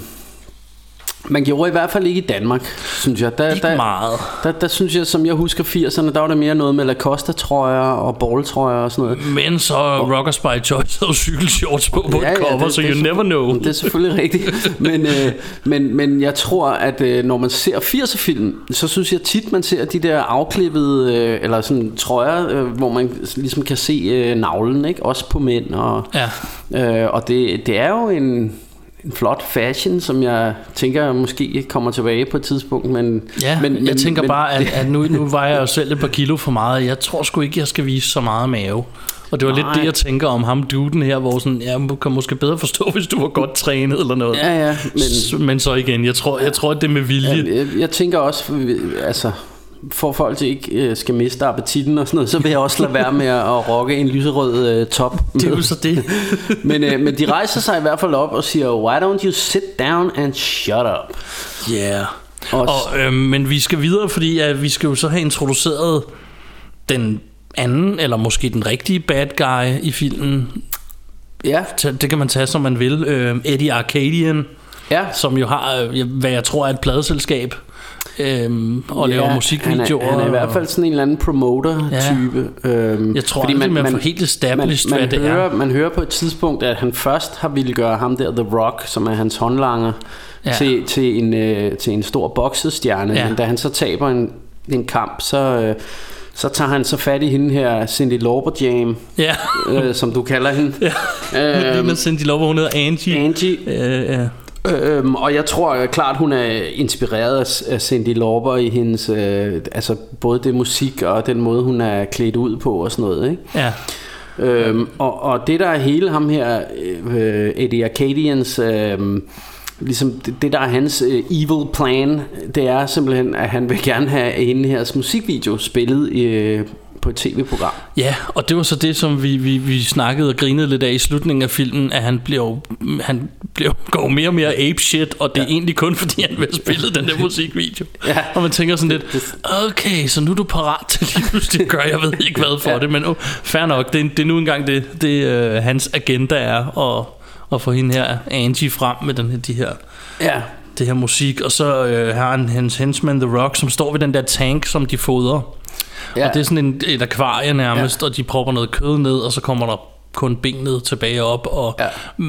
man gjorde i hvert fald ikke i Danmark, synes jeg. Der, Ikke der, meget. Der, der synes jeg, som jeg husker 80'erne, der var det mere noget med Lacoste-trøjer og balltrøjer og sådan noget. Men så Rocker Spy Choice havde cykelshorts på på ja, et cover, så you never know. Det er selvfølgelig *laughs* rigtigt. Men, øh, men, men jeg tror, at øh, når man ser 80'er film, så synes jeg tit, man ser de der afklippede, øh, eller sådan trøjer, øh, hvor man ligesom kan se øh, navlen, ikke? Også på mænd. Og, Ja. øh, og det, det er jo en, en flot fashion, som jeg tænker måske kommer tilbage på et tidspunkt. Men, Ja, men, men, jeg tænker men, bare, at, *laughs* at nu, nu vejer jeg jo selv et par kilo for meget. Jeg tror sgu ikke, jeg skal vise så meget mave. Og det var lidt Nej. det, jeg tænker om ham duden her, hvor sådan, ja, man kan måske bedre forstå, *laughs* hvis du var godt trænet eller noget. Ja, ja, men- S- men så igen, jeg tror, jeg tror, at det er med vilje. Jeg, jeg tænker også, altså for folk til ikke øh, skal miste appetitten og sådan noget, så vil jeg også lade være med at rocke en lyserød øh, top. Det er jo så det. *laughs* men, øh, men de rejser sig i hvert fald op og siger, why don't you sit down and shut up? Yeah. Og, Og, øh, men vi skal videre, fordi ja, vi skal jo så have introduceret den anden, eller måske den rigtige bad guy i filmen. Ja. Det kan man tage, som man vil. Øh, Eddie Arcadian, ja. som jo har, øh, hvad jeg tror er et pladeselskab, øh, og laver Ja, musikvideoer. Han er, han er i hvert fald sådan en eller anden promoter-type. Ja. Øhm, Jeg tror aldrig, man får helt established, man, man, hvad det er. hører, man hører på et tidspunkt, at han først har ville gøre ham der, The Rock, som er hans håndlanger, Ja. til, til, en, øh, til en stor boksestjerne. Ja. Men da han så taber en, en kamp, så... Øh, så tager han så fat i hende her, Cindy Lauper Jam, Ja. øh, som du kalder hende. Ja. Øhm, Lige Cindy Lauper, hun hedder Angie. Angie. Øh, ja. Øhm, og jeg tror klart, hun er inspireret af- Cindy Lauper i hendes, øh, altså både det musik og den måde, hun er klædt ud på og sådan noget, ikke? Ja. Øhm, og, og det der er hele ham her, øh, Eddie Arcadians, øh, ligesom det, det der er hans øh, evil plan, det er simpelthen, at han vil gerne have hende her musikvideo spillet øh, på et tv-program. Ja, og det var så det, som vi, vi, vi snakkede og grinede lidt af i slutningen af filmen, at han bliver jo, han bliver, går mere og mere ape shit, og det er egentlig kun fordi, han vil have spillet den der musikvideo. Ja. Og man tænker sådan lidt, okay, så nu er du parat til lige pludselig at gøre, jeg ved ikke hvad for Ja. det, men oh, fair nok, det, er- det er nu engang det, det øh, hans agenda er, at, at få hende her Angie frem med den her, de her Ja. det her musik, og så øh, har han hans henchman The Rock, som står ved den der tank, som de fodrer. Ja. Ja. Og det er sådan en, et akvarie nærmest, ja. og de propper noget kød ned, og så kommer der kun benet tilbage op, og Ja. ja.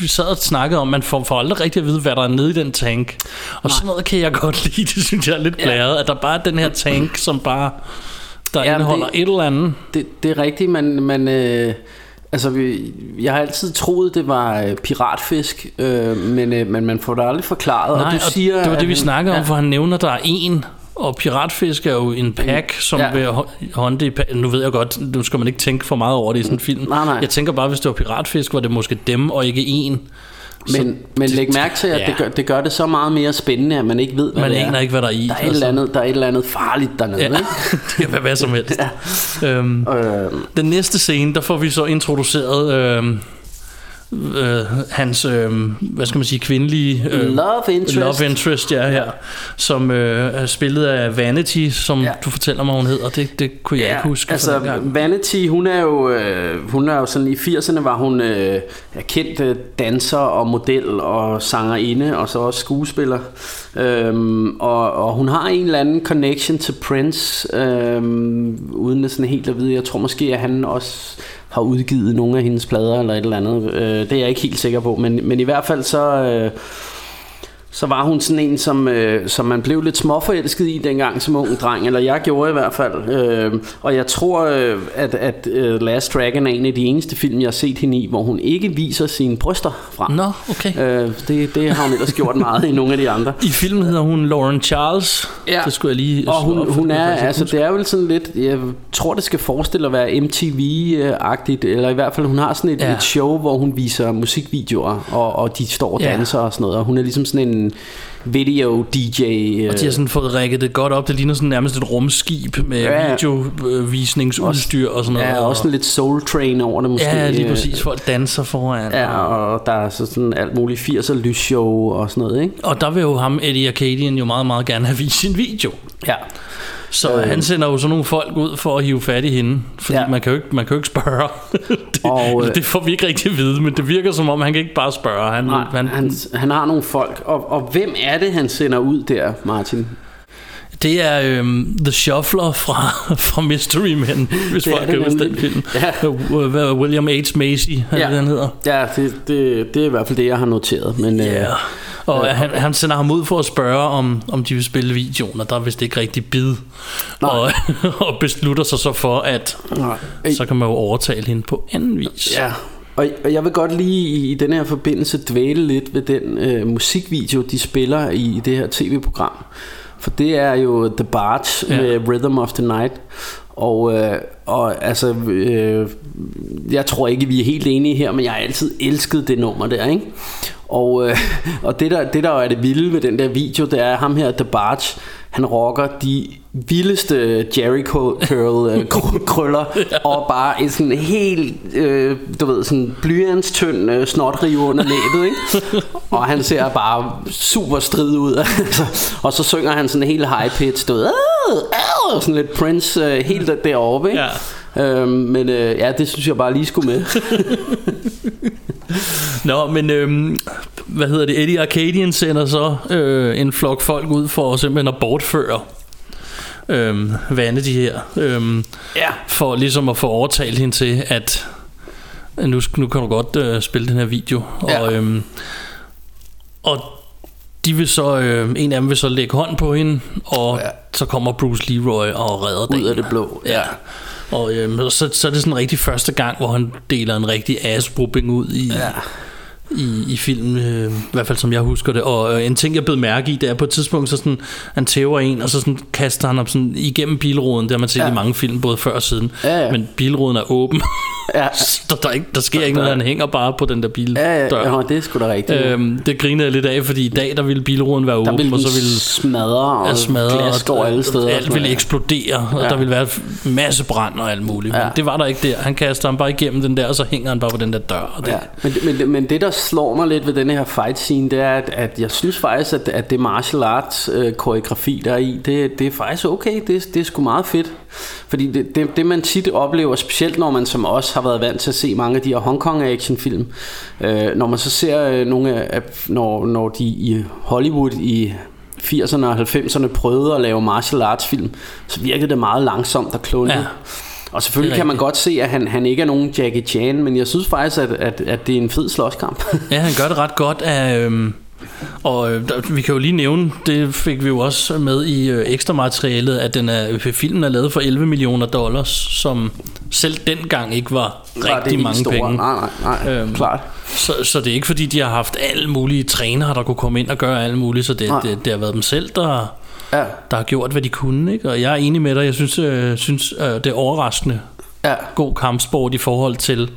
vi sad og snakkede om, man får, får aldrig rigtig at vide, hvad der er nede i den tank. Og sådan noget kan jeg godt lide, *laughs* det synes jeg er lidt Ja. blæret, at der bare er den her tank, som bare, der Ja, indeholder det- et eller andet. Det, det er rigtigt, men, men øh, altså, vi, jeg har altid troet, det var øh, piratfisk, øh, men, øh, men man får det aldrig forklaret. Nej, og du siger, det var det, vi snakkede om, ja. for han nævner, der er en, og piratfisk er jo en pack, som Ja. vil hå- håndte i pa- Nu ved jeg godt, nu skal man ikke tænke for meget over det i sådan en film. Nej, nej. Jeg tænker bare, hvis det var piratfisk, var det måske dem, og ikke en. Men, men læg mærke til, at ja. det, gør, det gør det så meget mere spændende, at man ikke ved, hvad Man det er. aner ikke, hvad der er i. Der er, et eller andet, der er et eller andet farligt dernede. Ja, Ikke? *laughs* det kan være hvad som helst. Ja. Øhm, Øhm, den næste scene, der får vi så introduceret øhm, øh, hans, øh, hvad skal man sige, kvindelige... Øh, Love interest. Love interest, ja, her. Som øh, er spillet af Vanity, som Ja. ja. du fortæller mig, hun hedder. Det, det kunne jeg ikke huske. altså. Vanity, hun er jo, øh, hun er jo sådan i 80'erne var hun øh, kendt øh, danser og model og sangerinde og så også skuespiller. Øhm, og, og hun har en eller anden connection til Prince, øhm, uden at sådan helt at vide. Jeg tror måske, at han også har udgivet nogle af hendes plader eller et eller andet. Øh, det er jeg ikke helt sikker på, men, men i hvert fald så... Øh, så var hun sådan en, som, øh, som man blev lidt småforelsket i dengang som ung dreng, eller jeg gjorde i hvert fald. Øh, og jeg tror, øh, at, at øh, Last Dragon er en af de eneste film, jeg har set hende i, hvor hun ikke viser sine bryster frem. Nå, okay. Øh, det, det har hun ellers gjort meget i nogle af de andre. I filmen hedder hun Lauren Charles. Ja. Det skulle jeg lige Og hun, op, hun er, altså det er vel sådan lidt, jeg tror det skal forestille at være MTV-agtigt, eller i hvert fald hun har sådan et, ja. Ja. et show, hvor hun viser musikvideoer, og, og de står og Ja. danser og sådan noget, og hun er ligesom sådan en, video DJ. Øh, Og de har sådan fået rækket det godt op. Det ligner sådan nærmest et rumskib med Ja. videovisningsudstyr og sådan noget. Ja, også sådan lidt soul train over det måske. Ja, lige øh, præcis. Folk danser foran. Ja, og der er så sådan alt muligt 80'er lysshow og sådan noget, ikke? Og der vil jo ham, Eddie Arcadian, jo meget, meget gerne have vist sin video. Ja. Så øh. han sender jo sådan nogle folk ud for at hive fat i hende. Fordi ja. man, kan jo ikke, man kan jo ikke spørge. *laughs* det, Og, øh, det får vi ikke rigtig at vide, men det virker som om, han kan ikke bare spørge. Han, Nej, han, han, han har nogle folk. Og, og hvem er det, han sender ud der, Martin? Det er øhm, The Shuffler fra, *laughs* fra Mystery Men, hvis Det folk kan huske den film. Ja. Øh, William H. Macy, er Ja. det, han hedder. Ja, det, det, det er i hvert fald det, jeg har noteret. Men, Ja. øh, Og han, han sender ham ud for at spørge, om, om de vil spille videoen, og der er vist ikke rigtig bid. Og, *laughs* og beslutter sig så for, at Nej. så kan man jo overtale hende på anden vis. Ja, og, og jeg vil godt lige i, i den her forbindelse dvæle lidt ved den øh, musikvideo, de spiller i, i det her tv-program. For det er jo The Barge Ja. med Rhythm of the Night. Og, øh, og altså, øh, jeg tror ikke, vi er helt enige her, men jeg har altid elsket det nummer der, ikke? Og, øh, og det, der, det der er det vilde ved den der video, det er ham her, The Barge, han rocker de vildeste Jericho curl øh, kr- *laughs* krøller og bare en sådan helt øh, du ved sådan blyantstynd øh, snotrive under læbet ikke? *laughs* og han ser bare super strid ud *laughs* altså, og så synger han sådan helt high pitch du ved "Åh, åh", sådan lidt Prince øh, helt deroppe ikke? Ja. Øhm, men øh, ja det synes jeg bare lige skulle med *laughs* Nå, men øhm, hvad hedder det? Eddie Arcadian sender så øh, en flok folk ud for simpelthen at bortføre øhm, de her. Øhm, ja. For ligesom at få overtalt hende til, at nu, nu kan du godt øh, spille den her video. Ja. Og, øhm, og de vil så, øh, en af dem vil så lægge hånd på hende, og ja. så kommer Bruce Leroy og redder ud dagen. af det blå Ja. Og øhm, så, så er det sådan rigtig første gang, hvor han deler en rigtig ass ud i, Ja. i, i filmen, øh, i hvert fald som jeg husker det. Og øh, en ting, jeg blev mærke i, det er på et tidspunkt, så sådan, han tæver en, og så sådan, kaster han op sådan, igennem bilruden. Det har man set ja. i mange film, både før og siden. Ja, ja. Men bilruden er åben. *laughs* *laughs* Ja. der, der, er ikke, der sker ikke noget, han hænger bare på den der bildør. Ja, ja, ja, det er sgu da rigtigt. Øhm, det grinede jeg lidt af, fordi i dag, der ville bilruden være der åben, og så ville smadre og ja, smadre, glas går alle steder. alt sådan ville eksplodere, og Ja. der ville være masse brand og alt muligt. Ja. Men det var der ikke der. Han kaster ham bare igennem den der, og så hænger han bare på den der dør. Og det, Ja, men, men, men det der slår mig lidt ved den her fight scene Det er at, at jeg synes faktisk at, at det martial arts øh, koreografi der er i det, det er faktisk okay Det, det er sgu meget fedt Fordi det, det, det man tit oplever Specielt når man som os har været vant til at se Mange af de her Hong Kong actionfilm øh, Når man så ser øh, nogle af når, når de i Hollywood i 80'erne og 90'erne prøvede at lave martial arts film Så virkede det meget langsomt og kluntet Ja. og selvfølgelig kan man godt se, at han, han ikke er nogen Jackie Chan, men jeg synes faktisk, at, at, at det er en fed slåskamp. Ja, han gør det ret godt af... Øhm, og øh, der, vi kan jo lige nævne, det fik vi jo også med i øh, ekstra materialet, at den er, filmen er lavet for 11 millioner dollars, som selv dengang ikke var det rigtig mange store? penge. Nej, nej, nej, Øhm, klart. Så, så det er ikke fordi, de har haft alle mulige trænere, der kunne komme ind og gøre alle mulige, så det, Nej. det, det har været dem selv, der, Ja. der har gjort, hvad de kunne. Ikke? Og jeg er enig med dig, jeg synes, øh, synes øh, det er overraskende Ja. god kampsport i forhold til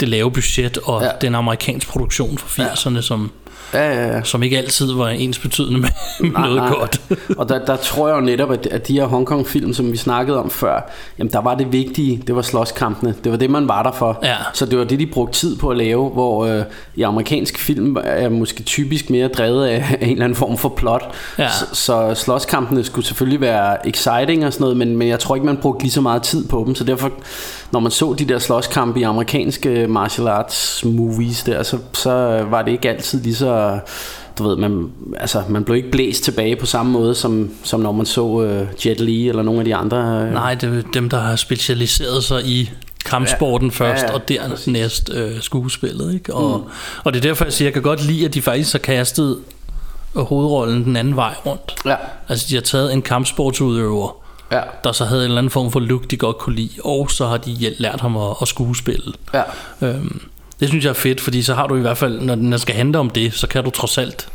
det lave budget og Ja. ja. den amerikanske produktion fra 80'erne, som, Ja, ja, ja. som ikke altid var ens betydende med, *laughs* med Nej, noget nej. godt. og der, der tror jeg jo netop, at, at de her Hongkong-film, som vi snakkede om før, jamen der var det vigtige, det var slåskampene. Det var det, man var der for. Ja. Så det var det, de brugte tid på at lave, hvor øh, i amerikansk film er måske typisk mere drevet af en eller anden form for plot. Ja. Så, så slåskampene skulle selvfølgelig være exciting og sådan noget, men, men jeg tror ikke, man brugte lige så meget tid på dem. Så derfor, når man så de der slåskampe i amerikanske martial arts movies der, så, så var det ikke altid lige så du ved, man, altså, man blev ikke blæst tilbage på samme måde, som, som når man så uh, Jet Li eller nogle af de andre. Uh, Nej, det er dem, der har specialiseret sig i kampsporten ja. først, Ja, ja, og dernæst øh, skuespillet. Ikke? Og, mm. og det er derfor, jeg siger, jeg kan godt lide, at de faktisk har kastet hovedrollen den anden vej rundt. Ja. Altså, de har taget en kampsportsudøver, Ja. der så havde en eller anden form for look, de godt kunne lide, og så har de lært ham at, at skuespille. Ja. Øhm, det synes jeg er fedt, fordi så har du i hvert fald, når den skal handle om det, så kan du trods alt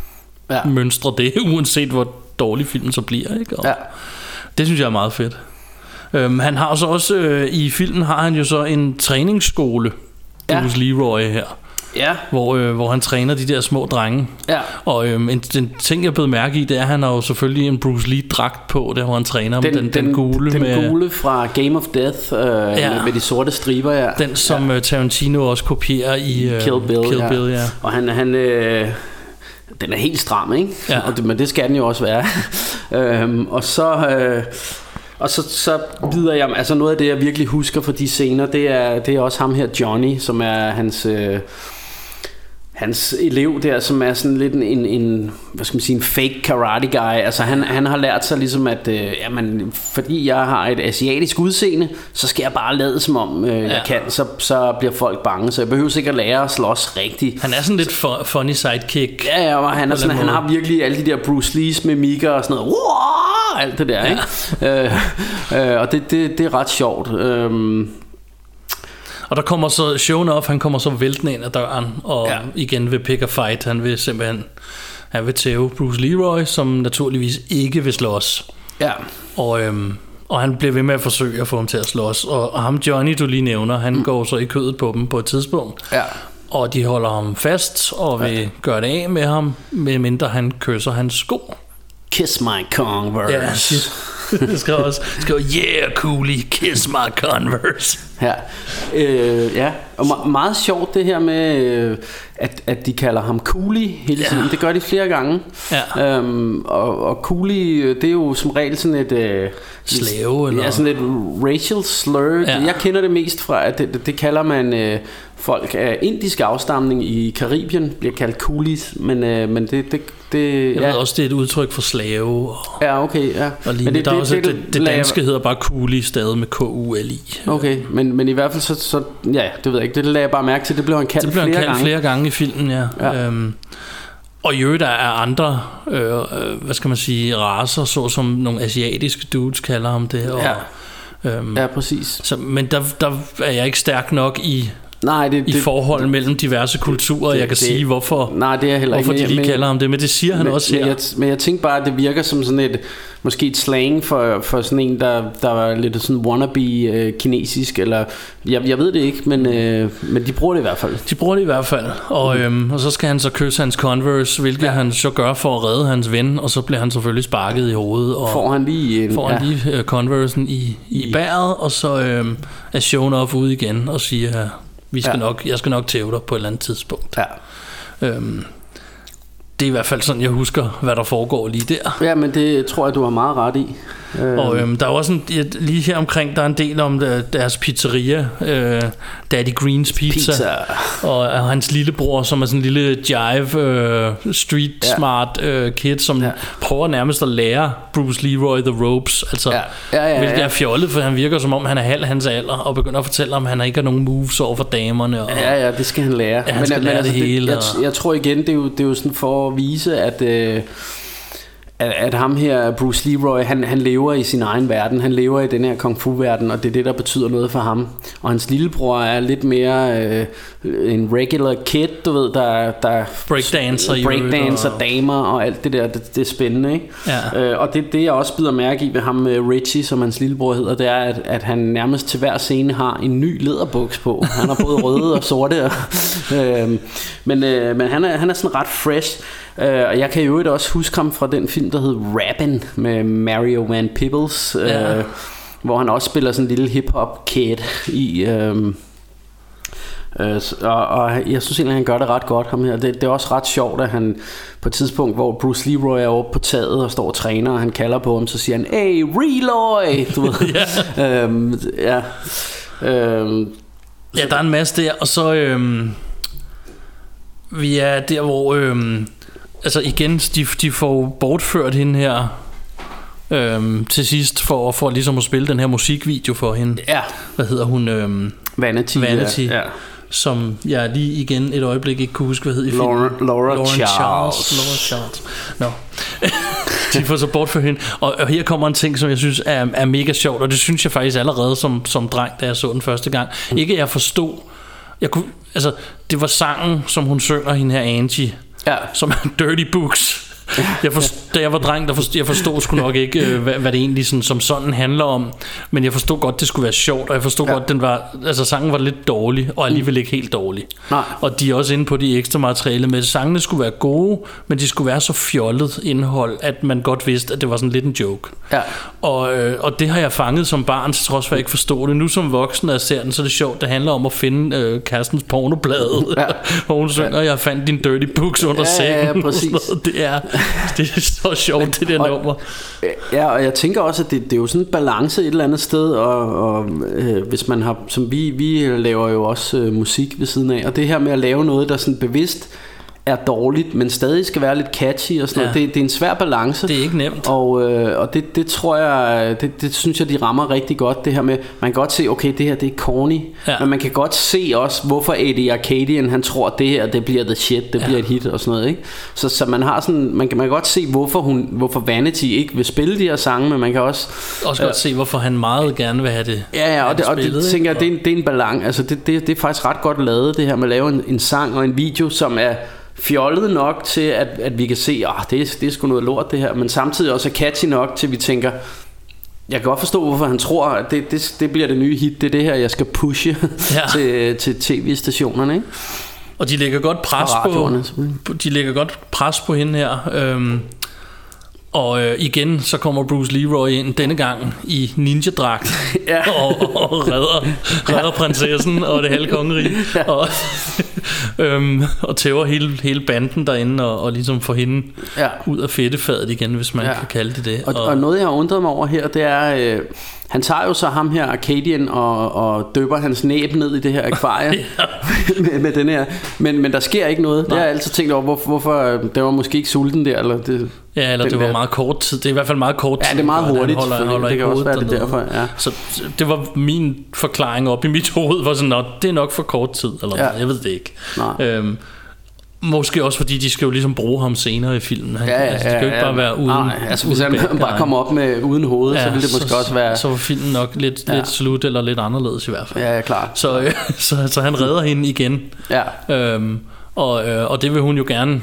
Ja. ja. mønstre det, *laughs* uanset hvor dårlig filmen så bliver. Ikke? Og Ja. Det synes jeg er meget fedt. Øhm, han har så også, øh, i filmen har han jo så en træningsskole, Ja. Bruce Leroy her. Ja. hvor, øh, hvor han træner de der små drenge. Ja. Og øhm, en, den ting, jeg blev mærke i, det er, at han har jo selvfølgelig en Bruce Lee-dragt på, der hvor han træner den, den, den, gule. den med, gule fra Game of Death øh, ja. med, med de sorte striber, ja. Den, som ja. Tarantino også kopierer i øh, Kill Bill, Kill ja. Bill ja. Og han, han øh, den er helt stram, ikke? Ja. Og det, men det skal den jo også være. *laughs* øhm, og så... Øh, og så, så videre jeg, altså noget af det, jeg virkelig husker fra de scener, det er, det er også ham her, Johnny, som er hans... Øh, hans elev der, som er sådan lidt en, en, en hvad skal man sige, en fake karate guy. Altså han, han har lært sig ligesom, at øh, jamen, fordi jeg har et asiatisk udseende, så skal jeg bare lade som om øh, ja. jeg kan, så, så bliver folk bange. Så jeg behøver sikkert lære at slås rigtigt. Han er sådan lidt for, funny sidekick. Ja, ja, og han, er sådan, han har virkelig alle de der Bruce Lee's mimikker og sådan noget. Wow! Alt det der, ja. ikke? øh, øh, og det, det, det er ret sjovt. Øhm, Og der kommer så, shown off, han kommer så væltende ind ad døren, og ja. igen vil pick a fight. Han vil simpelthen, han vil tæve Bruce Leroy, som naturligvis ikke vil slås. Ja. Og, øhm, og han bliver ved med at forsøge at få ham til at slås. Og, og ham Johnny, du lige nævner, han mm. går så i kødet på dem på et tidspunkt. Ja. Og de holder ham fast og vil ja. gøre det af med ham, medmindre han kysser hans sko. Kiss my Converse. Ja, *laughs* det skal også skrive, yeah, coolie, kiss my Converse. Ja, øh, ja. og me- meget sjovt det her med, øh, at, at de kalder ham Cooley hele tiden. Ja. Det gør de flere gange. Ja. Øhm, og, og Cooley, øh, det er jo som regel sådan et... Øh, Slave, eller? Ja, sådan et racial slur. Ja. Jeg kender det mest fra, at det, det, det kalder man... Øh, folk af indisk afstamning i Karibien bliver kaldt coolies, men, øh, men det, det, det Jeg ja. ved også, det er et udtryk for slave. Og, Ja, okay, ja. og lige, Men det, der det, også, det, det, det danske hedder bare coolie, stadig med K-U-L-I. Okay, men, men i hvert fald så, så ja, det ved jeg ikke, det lagde jeg bare mærke til, det blev han kaldt Det bliver han flere kaldt gange. flere gange i filmen, ja. Ja. Øhm, og i øvrigt der er andre, øh, øh, hvad skal man sige, raser, såsom nogle asiatiske dudes kalder ham det. Og, Ja. øhm, Ja, præcis. så, men der, der er jeg ikke stærk nok i, Nej, det, i det, forhold mellem diverse kulturer, det- jeg kan det- sige, hvorfor, Nej, det er heller hvorfor ikke. de lige kalder ham det, men det siger han men, også men her. jeg, men jeg tænkte bare, at det virker som sådan et, måske et slang for, for sådan en, der, der var lidt sådan wannabe øh, kinesisk, eller jeg, jeg ved det ikke, men, øh, men de bruger det i hvert fald. De bruger det i hvert fald, og, øhm, og så skal han så kysse hans Converse, hvilket ja. han så gør for at redde hans ven, og så bliver han selvfølgelig sparket i hovedet. Og Får han lige en, får han lige uh, Conversen i, i bæret, og så øhm, er shown off ude igen og siger, vi skal Ja. nok, jeg skal nok tæve dig på et eller andet tidspunkt. Ja. Øhm, det er i hvert fald sådan, jeg husker, hvad der foregår lige der. ja, men det tror jeg, du har meget ret i. Øh, Og øhm, der er også en, lige her omkring, der er en del om der, deres pizzeria, øh, Daddy Greens Pizza, Pizza. og og hans lillebror, som er sådan en lille jive, øh, street Ja. smart øh, kid, som Ja. prøver nærmest at lære Bruce Leroy the ropes, altså, Ja. Ja, ja, hvilket ja. er fjollet, for han virker som om, han er halv hans alder, og begynder at fortælle om, han ikke har nogen moves over for damerne. Og, Ja, ja, det skal han lære. Ja, han skal lære det hele, jeg, jeg tror igen, det er, jo, det er jo sådan for at vise, at, øh, at, at ham her, Bruce Leroy, han, han lever i sin egen verden. Han lever i den her kung fu-verden, og det er det, der betyder noget for ham. Og hans lillebror er lidt mere øh, en regular kid, du ved, der, der Breakdancer breakdancer og- damer og alt det der, det, det er spændende, ikke? Ja. Øh, og det, det jeg også bider mærke i ved ham øh, Richie, som hans lillebror hedder, det er, at, at han nærmest til hver scene har en ny læderbuks på. Han har både røde og sorte. Og, *laughs* øh, men øh, men han, er, han er sådan ret fresh. Øh, og jeg kan jo også huske ham fra den film, der hed Rappin' med Mario Van Peebles. Øh, Ja. Hvor han også spiller sådan en lille hip-hop kid i... Øh, Øh, og, og jeg synes egentlig, han gør det ret godt, ham her. Det, det er også ret sjovt, at han på et tidspunkt, hvor Bruce Leroy er oppe på taget og står og træner, og han kalder på ham, så siger han, Hey, Reloy! Du ved. *laughs* ja. Øhm, ja. Øhm, Ja, der er en masse der, og så øhm, vi er der, hvor øhm, altså igen, de, de får bortført hende her øhm, til sidst for, for ligesom at spille den her musikvideo for hende. ja, Hvad hedder hun? Øhm, Vanity. Vanity. Ja, ja. som jeg lige igen et øjeblik ikke kunne huske, hvad hed i Laura- filmen. Laura Lauren Charles. Laura Charles. Nå. *laughs* de får så bortført hende. Og, og her kommer en ting, som jeg synes er, er mega sjovt, og det synes jeg faktisk allerede som, som dreng, da jeg så den første gang. Ikke at jeg forstod, jeg kunne, altså, det var sangen, som hun synger, hende her Angie, Ja. som er Dirty Books. *laughs* Jeg forstod, da jeg var dreng, der forstod, jeg forstod sgu nok ikke, øh, hvad, hvad det egentlig sådan, som sådan handler om. Men jeg forstod godt, det skulle være sjovt, og jeg forstod ja. godt, den var, altså sangen var lidt dårlig, og alligevel ikke helt dårlig. Nej. Og de er også inde på de ekstra materiale med, at sangene skulle være gode, men de skulle være så fjollet indhold, at man godt vidste, at det var sådan lidt en joke. Ja. Og, øh, og det har jeg fanget som barn, til trods for at jeg ikke forstod det. Nu som voksen, når jeg ser den, så er det sjovt. Det handler om at finde øh, kærestens pornoblade, ja. *laughs* hvor hun synger, jeg fandt din dirty books under Ja, sengen. ja, og sådan præcis. Det er, *laughs* det er så sjovt, det der og- nummer. Ja, og jeg tænker også, at det, det er jo sådan en balance et eller andet sted, og, og øh, hvis man har, som vi, vi laver jo også øh, musik ved siden af, og det her med at lave noget, der sådan bevidst er dårligt, men stadig skal være lidt catchy og sådan Ja. noget, det, det er en svær balance. Det er ikke nemt. Og, øh, og det, det tror jeg, det, det synes jeg, de rammer rigtig godt, det her med, man kan godt se, okay, det her det er corny, Ja. men man kan godt se også, hvorfor Eddie Arcadian, han tror, at det her, det bliver the shit, det Ja. bliver et hit og sådan noget, ikke? Så, så man har sådan, man kan, man kan godt se, hvorfor, hun, hvorfor Vanity ikke vil spille de her sange, men man kan også... Også godt se, hvorfor han meget gerne vil have det. Ja, ja, og det, og det spillet, tænker ikke? jeg, det er en, det er en balance. Altså, det, det, det er faktisk ret godt lavet, det her med at lave en, en sang og en video, som er fjollet nok til, at, at vi kan se, at det, er- det er sgu noget lort det her, men samtidig også er catchy nok til, at vi tænker, jeg kan godt forstå, hvorfor han tror, at det, det, det bliver det nye hit, det er det her, jeg skal pushe *laughs* Ja. til, til tv-stationerne, ikke? Og de lægger godt pres på de lægger godt pres på hende her. Øhm, og øh, igen så kommer Bruce Leroy ind denne gang i ninja-dragt *laughs* Ja. og, og redder, redder prinsessen og det halve kongerige *laughs* og, *laughs* øhm, og tæver hele, hele banden derinde og, og ligesom får hende Ja. ud af fedtefadet igen, hvis man Ja. ja. kan kalde det det. Og, og noget jeg har undret mig over her Det er øh, Han tager jo så ham her Arcadian Og, og døber hans næb ned i det her akvarie *laughs* *laughs* med, med den her men, men der sker ikke noget Det har jeg altid tænkt over Hvorfor, hvorfor øh, det var måske ikke sulten der eller det, Ja, eller det var der- meget kort tid. Det er i hvert fald meget kort tid. Ja, det er meget hvor han hurtigt, Holder, han holder Det kan også være det derfor, ja. Så det var min forklaring op i mit hoved, var sådan, Nå, det er nok for kort tid, eller Ja. ja. jeg ved det ikke. Nej. Øhm, måske også fordi, de skal jo ligesom bruge ham senere i filmen. Han, Ja, ja, altså, det kan jo ikke ja, bare være uden Nej, altså hvis uden han bad bare kommer op med uden hoved Så ville det måske så, også være Så var filmen nok lidt, Ja. lidt slut, eller lidt anderledes i hvert fald. Ja, ja, klart Så, øh, *laughs* så, så han redder hende igen. Ja, Øhm, og, øh, og det vil hun jo gerne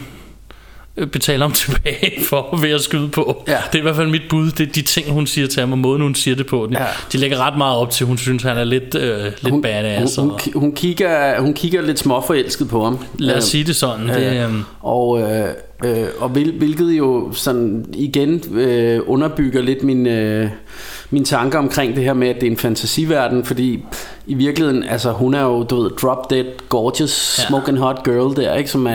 betale ham tilbage *laughs* for ved at skyde på. Ja. Det er i hvert fald mit bud. Det er de ting, hun siger til ham, og måden, hun siger det på. De, Ja. de lægger ret meget op til, hun synes, han er lidt, øh, lidt hun, badass. hun, hun, hun, kigger, hun kigger lidt småforelsket på ham lad os Øh, sige det sådan. Det, Ja. øh, Og, øh, øh, og hvil, hvilket jo sådan igen øh, underbygger lidt min, øh, mine tanker omkring det her med, at det er en fantasiverden, fordi i virkeligheden, altså hun er jo, du ved, drop dead, gorgeous, Ja. ja. smoking hot girl der, ikke, som er,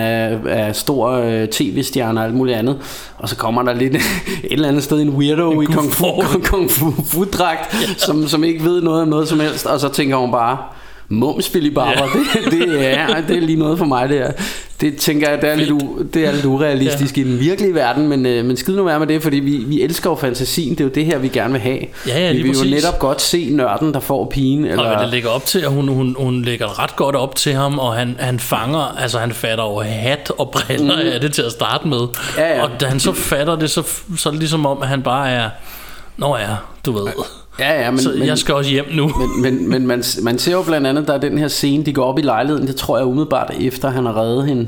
er stor øh, tv-stjerne og alt muligt andet. Og så kommer der lidt *laughs* et eller andet sted en weirdo i kung fu, kung, *laughs* kung fu, fu dragt, som, som ikke ved noget om noget som helst, og så tænker hun bare, Mums Barber, det, det, er, det er lige noget for mig det her. Det tænker jeg, det er, lidt, u, det er lidt urealistisk ja. i den virkelige verden, men, øh, men skid nu være med det, fordi vi, vi elsker jo fantasien, det er jo det her, vi gerne vil have. Ja, ja, vi vil jo præcis. netop godt se nørden, der får pigen. Eller, Og det lægger op til, at hun, hun, hun lægger ret godt op til ham, og han, han fanger, altså han fatter over hat og briller mm. af det til at starte med. Ja, ja. Og da han så fatter det, så, så er det ligesom om, at han bare er, nå ja, du ved, ja, ja, men, så men, jeg skal også hjem nu. men, men, men man, man ser jo blandt andet, der er den her scene, de går op i lejligheden, det tror jeg umiddelbart efter, han har reddet hende.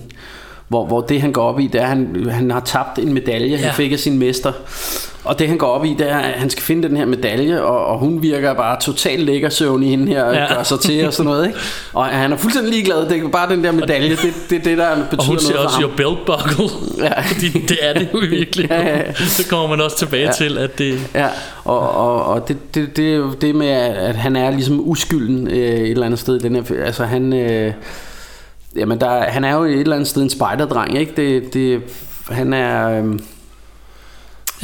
Hvor, hvor det han går op i, det er, at han, han har tabt en medalje, ja. Han fik af sin mester. Og det han går op i, det er, at han skal finde den her medalje, og, og hun virker bare totalt lækker søvn i hende her, og Ja. gør sig til og sådan noget. Ikke? Og han er fuldstændig ligeglad, det er bare den der medalje, det, det er det, der betyder Og hun noget siger også, your belt buckle. Ja. *laughs* Fordi det er det jo virkelig. Ja, ja, ja. Det kommer man også tilbage Ja. til, at det... Ja, og, og, og det, det, det det med, at han er ligesom uskylden øh, et eller andet sted i den her Altså han, øh, jamen der, han er jo et eller andet sted en spejderdreng, ikke? Det, det, han er, øh,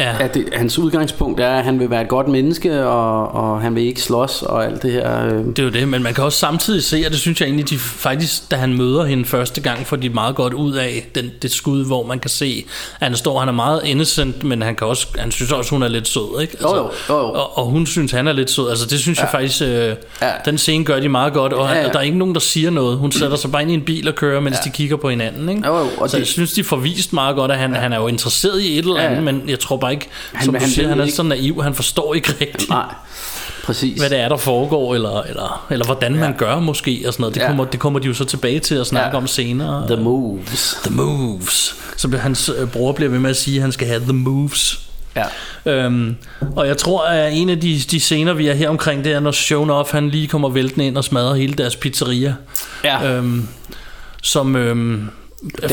Ja. at det, hans udgangspunkt er, at han vil være et godt menneske, og, og han vil ikke slås og alt det her. Øh. Det er jo det, men man kan også samtidig se, og det synes jeg egentlig, de faktisk, da han møder hende første gang, får de meget godt ud af den, det skud, hvor man kan se, at han står, han er meget innocent, men han, kan også, han synes også, hun er lidt sød, ikke? Altså, Jo, jo, jo, jo. Og, og hun synes, han er lidt sød. Altså det synes ja. jeg faktisk, øh, Ja. den scene gør de meget godt, og, Ja, ja, ja. ja. der er ikke nogen, der siger noget. Hun sætter sig bare ind i en bil og kører, mens ja. de kigger på hinanden, ikke? Jo, jo, og Så det- jeg synes, de får vist meget godt, at han, ja. han er jo interesseret i et eller andet, ja. men jeg tror bare ikke, Han- som du han siger, han er ikke- så naiv, han forstår ikke rigtigt. Nej, præcis. hvad det er, der foregår, eller, eller, eller hvordan man gør måske, og sådan noget. Det, Ja. kommer, det kommer de jo så tilbage til at snakke Ja. om senere. The moves. The moves. Så hans øh, bror bliver ved med at sige, at han skal have the moves. Ja. Øhm, og jeg tror, at en af de, de scener, vi er her omkring, det er, når Shonoff, han lige kommer væltende ind og smadrer hele deres pizzeria. Ja. Øhm, som øhm,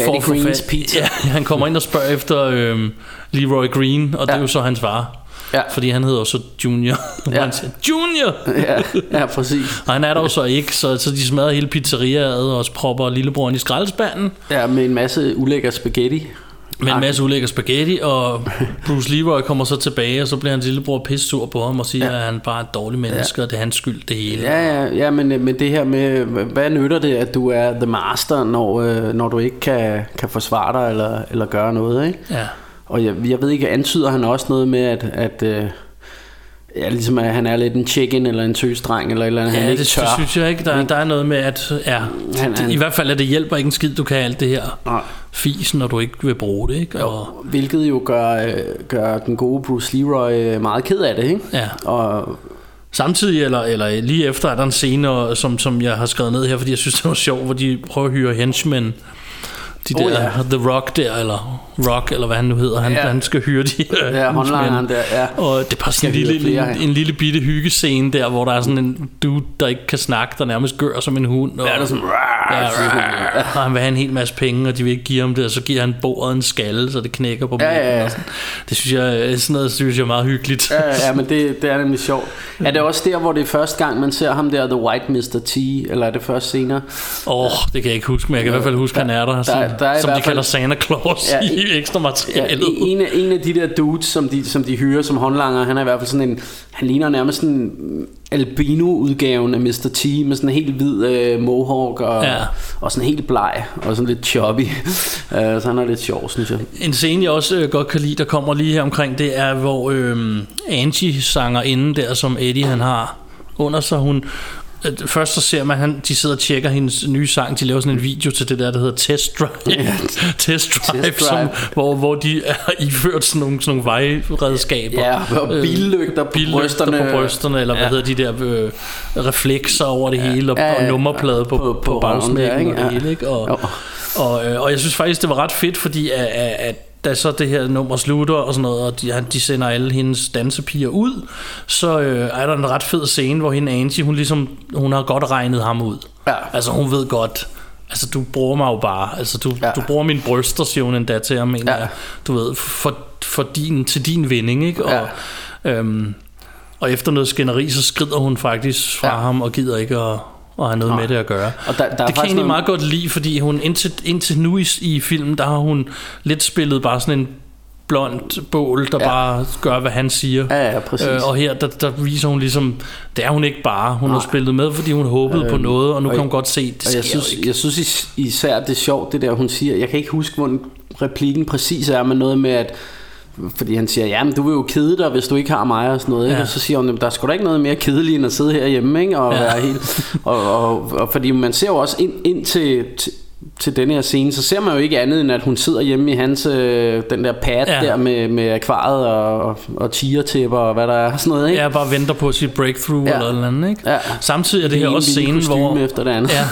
får for Greens fat- pizza. Ja, han kommer ind og spørger efter øhm, Leroy Green, og det er jo så hans far. Ja. Fordi han hedder jo så Junior. Ja. Ja. han siger, Junior! ja, ja, præcis. *laughs* Og han er der jo så ikke, så, så de smadrer hele pizzeriaet og også propper lillebroren i skraldespanden. Ja, med en masse ulækker spaghetti. Med en masse ulækker spaghetti, og Bruce Leroy kommer så tilbage, og så bliver hans lillebror pissur på ham og siger, ja. at han bare er et dårligt menneske, ja. og det er hans skyld, det hele. Ja, ja, ja men, men det her med, hvad nytter det, at du er the master, når, øh, når du ikke kan, kan forsvare dig eller, eller gøre noget, ikke? Ja. Og jeg, jeg ved ikke, antyder han også noget med, at, at øh, ja, ligesom at han er lidt en chicken eller en tøsdreng eller eller andet, Ja, han ikke det tør. synes jeg ikke. Der, der er noget med, at ja, Han- det, han- i hvert fald at det hjælper ikke en skid, du kan alt det her Nej. fis, når du ikke vil bruge det. Ikke? Og, Hvilket jo gør, øh, gør den gode Bruce Leroy øh, meget ked af det, ikke? ja. Og Samtidig, eller, eller lige efter, er der en scene, som, som jeg har skrevet ned her, fordi jeg synes, det var sjovt, hvor de prøver at hyre henchmen. De Oh, der, ja. The Rock der, eller Rock, eller hvad han nu hedder. Han, Ja. han skal hyre de Ja, håndlangeren der, ja. Og det er bare sådan en lille, flere, en, ja. en lille bitte hyggescene der, hvor der er sådan en dude, der ikke kan snakke, der nærmest gør som en hund. Og, Ja, det er sådan, Ja, og han vil have en hel masse penge, og de vil ikke give ham det, og så giver han bordet en skalle, så det knækker på Ja, ja, ja. og sådan. Det synes jeg, sådan noget synes jeg er meget hyggeligt. Ja, ja, men det, det er nemlig sjovt. Er det også der, hvor det er første gang, man ser ham der, The White Mr. T, eller er det først senere? Åh, oh, det kan jeg ikke huske, men jeg kan i hvert fald huske, han er der, som, der er i som hvert de kalder fald- Santa Claus Ja, ja, i, i- ekstra Ja, materialet. en, af, en af de der dudes, som de, som de hyrer som håndlanger, han er i hvert fald sådan en, han ligner nærmest sådan en albino-udgaven af Mr. T, med sådan en helt hvid øh, mohawk, og, Ja. og sådan helt bleg, og sådan lidt chubby. uh, *laughs* så han er lidt sjov, synes jeg. En scene, jeg også øh, godt kan lide, der kommer lige her omkring, det er, hvor øh, Angie sanger inden der, som Eddie han har under sig. Hun, øh, først så ser man, han, de sidder og tjekker hendes nye sang. De laver sådan en video til det der, der hedder Test Drive. *laughs* Test Drive, Test som, Drive. hvor, hvor de er iført sådan nogle, sådan nogle vejredskaber. Ja, og Øh, billygter på billygter brysterne. på brysterne, eller ja. Ja. hvad hedder de der øh, reflekser over det hele, og, Ja, ja, og ja. nummerplade på, På- på, på bagsmækken og det Ja. hele. Ikke? Og, Jo. og, øh, og jeg synes faktisk, det var ret fedt, fordi at, at da så det her nummer slutter og sådan noget, og de, han- de sender alle hendes dansepiger ud, så øh, er der en ret fed scene, hvor hende Angie, hun ligesom, hun har godt regnet ham ud. Ja. Altså hun ved godt, altså du bruger mig jo bare, altså du, Ja. ja. du bruger mine bryster, siger hun endda til ham, Ja. jeg. Du ved, for, for din, til din vinding, ikke? Og, øhm, og efter noget skænderi, så skrider hun faktisk fra Ja. ja. ham og gider ikke at, at have noget Nej. med det at gøre. Og der- der er det kan jeg egentlig noget- meget godt lide, fordi hun indtil, indtil nu i, i filmen, der har hun lidt spillet bare sådan en blond bål, der Ja. bare gør, hvad han siger. Ja, ja, præcis. Øh, og her, der, der viser hun ligesom, det er hun ikke bare. Hun har Nej. spillet med, fordi hun håbede øh, på noget, og nu og kan jeg- hun godt se, det Og jeg sker jo synes, ikke. jeg synes is- især det er sjovt, det der hun siger. Jeg kan ikke huske, hvor replikken præcis er, men noget med, at fordi han siger, ja, men du vil jo kede dig, hvis du ikke har mig og sådan noget. Ikke? Ja. Og så siger hun, "Jamen, der er sgu da ikke noget mere kedeligt, end at sidde herhjemme, ikke? Og, Ja. være helt, og, og, og, fordi man ser jo også ind, ind til, til, til denne her scene, så ser man jo ikke andet, end at hun sidder hjemme i hans, øh, den der pad ja. Ja. der med, med akvariet og, og, og tigertæpper og hvad der er, sådan noget, ikke? Jeg bare venter på sit breakthrough Ja. ja. eller noget andet, ikke? Ja. Samtidig er det Det her også scenen, hvor... efter det andet. Ja.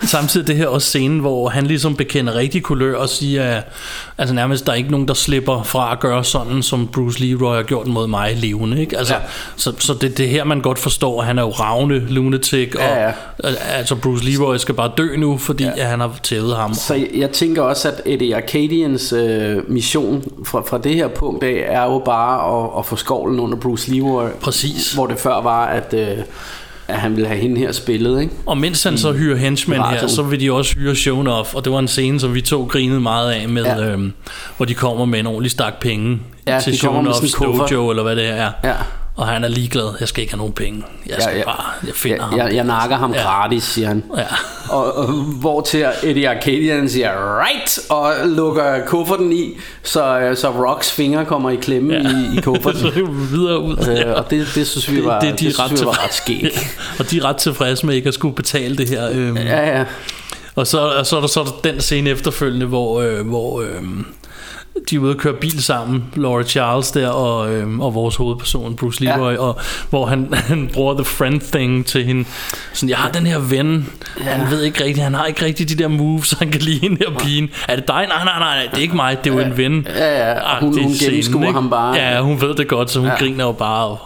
*laughs* Samtidig er det her også scenen, hvor han ligesom bekender rigtig kulør og siger, at altså nærmest der er ikke nogen, der slipper fra at gøre sådan, som Bruce Leroy har gjort mod mig levende, ikke? Altså, Ja. ja. Så, så det, det er her, man godt forstår, at han er jo ravne lunatic, og Ja, ja. altså Bruce Leroy skal bare dø nu, fordi ja. at han har tævet ham. Så jeg, jeg tænker også, at Eddie Arcadians øh, mission fra, fra det her punkt af, er jo bare at, at få skovlen under Bruce Leroy. Præcis. Hvor det før var, at, øh, at han ville have hende her spillet, ikke? Og mens han så hyrer henchmen her, så vil de også hyre Shonoff, og det var en scene, som vi to grinede meget af, med, Ja. øhm, hvor de kommer med en ordentlig stak penge Ja, til Shonoffs dojo, eller hvad det er. Ja. Og han er ligeglad, jeg skal ikke have nogen penge. Jeg skal Ja, ja. bare, jeg finder Jeg, ham. jeg, jeg nakker ham Ja. gratis, siger han. Ja. Og, og hvor til Eddie Arcadian siger, right, og lukker kufferten i, så, øh, så Rocks fingre kommer i klemme ja. i, i kufferten. *laughs* så er videre ud. Øh, og det, det synes vi var, det, det, de det ret synes vi var ret skægt. *laughs* og de er ret tilfredse med ikke at skulle betale det her. Øhm. Ja, ja. Og så, og så, er der, så er der den scene efterfølgende, hvor, øh, hvor øh, de er ude at køre bil sammen, Laura Charles der, og, øhm, og vores hovedperson, Bruce Leroy, ja. og hvor han, *laughs* han bruger the friend thing til hende. Sådan, jeg har den her ven, ja. han ved ikke rigtigt, han har ikke rigtig de der moves, han kan lide hende her pigen. Er det dig? Nej, nej, nej, nej, det er ikke mig, det er jo en ven. Ja, ja, og hun, Agtig hun scene, gennemskuer ham bare. Ja, hun ved det godt, så hun ja. Ja. griner jo bare. Og,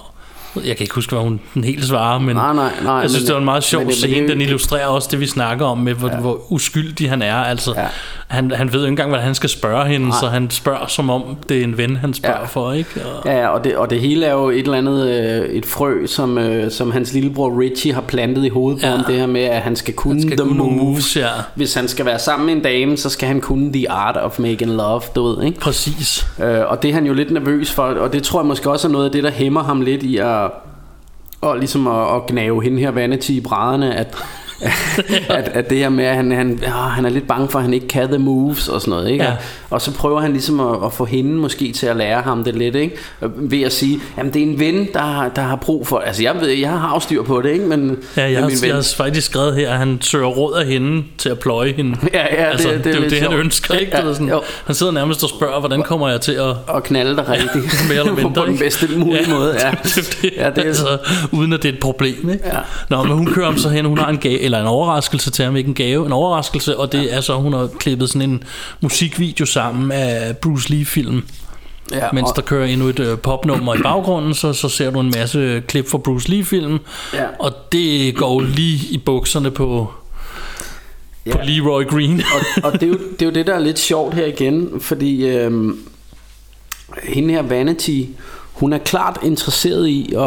jeg kan ikke huske, hvad hun den helt svarer, men Nej, nej, nej, jeg synes, men- det var en meget sjov men det- men scene. det- Den illustrerer også det, vi snakker om, med hvor, ja. hvor uskyldig han er. Altså, ja. Han, han ved jo ikke engang, hvad han skal spørge hende, Nej. så han spørger, som om det er en ven, han spørger ja. For. Ikke? Og, Ja, og det, og det hele er jo et eller andet øh, et frø, som, øh, som hans lillebror Richie har plantet i hovedet på Ja. ham. Det her med, at han skal kunne skal the kunne moves. moves, ja. Hvis han skal være sammen med en dame, så skal han kunne the art of making love, du ved, ikke? Præcis. Øh, og det er han jo lidt nervøs for, og det tror jeg måske også er noget af det, der hæmmer ham lidt i at, og ligesom at, at gnave hende her Vanity i brædderne, at, *laughs* at, at det her med, at han, han, åh, han er lidt bange for, at han ikke kan the moves og sådan noget, ikke? Ja. Og, og så prøver han ligesom at, at få hende måske til at lære ham det lidt, ikke? Ved at sige, jamen det er en ven, der, har- der har brug for, altså jeg ved, jeg har styr på det, ikke? Men, Ja, jeg, har, jeg har faktisk skrevet her, at han søger råd af hende til at pløje hende. *laughs* Ja, ja, det- altså, det er det er jo det, han sjovt. ønsker. Ikke? Ja, sådan, jo. han sidder nærmest og spørger, hvordan kommer jeg til at... Og knalde dig *laughs* rigtigt. Mere eller mindre, på den bedste mulige måde, ja. det, er det, Ja, det er- altså, uden at det er et problem. Ikke? Ja. Nå, men hun kører ham så hen, hun har en gave, *clears throat* eller en overraskelse til ham, ikke en gave, en overraskelse, og det ja. er så, hun har klippet sådan en musikvideo sammen af Bruce Lee-film. Ja, Mens og- der kører endnu et øh, popnummer i baggrunden, så, så ser du en masse klip fra Bruce Lee-film, Ja. og det går lige i bukserne på, Ja. på Leroy Green. og, og det, er jo, det er jo det, der er lidt sjovt her igen, fordi øhm, hende her Vanity, hun er klart interesseret i at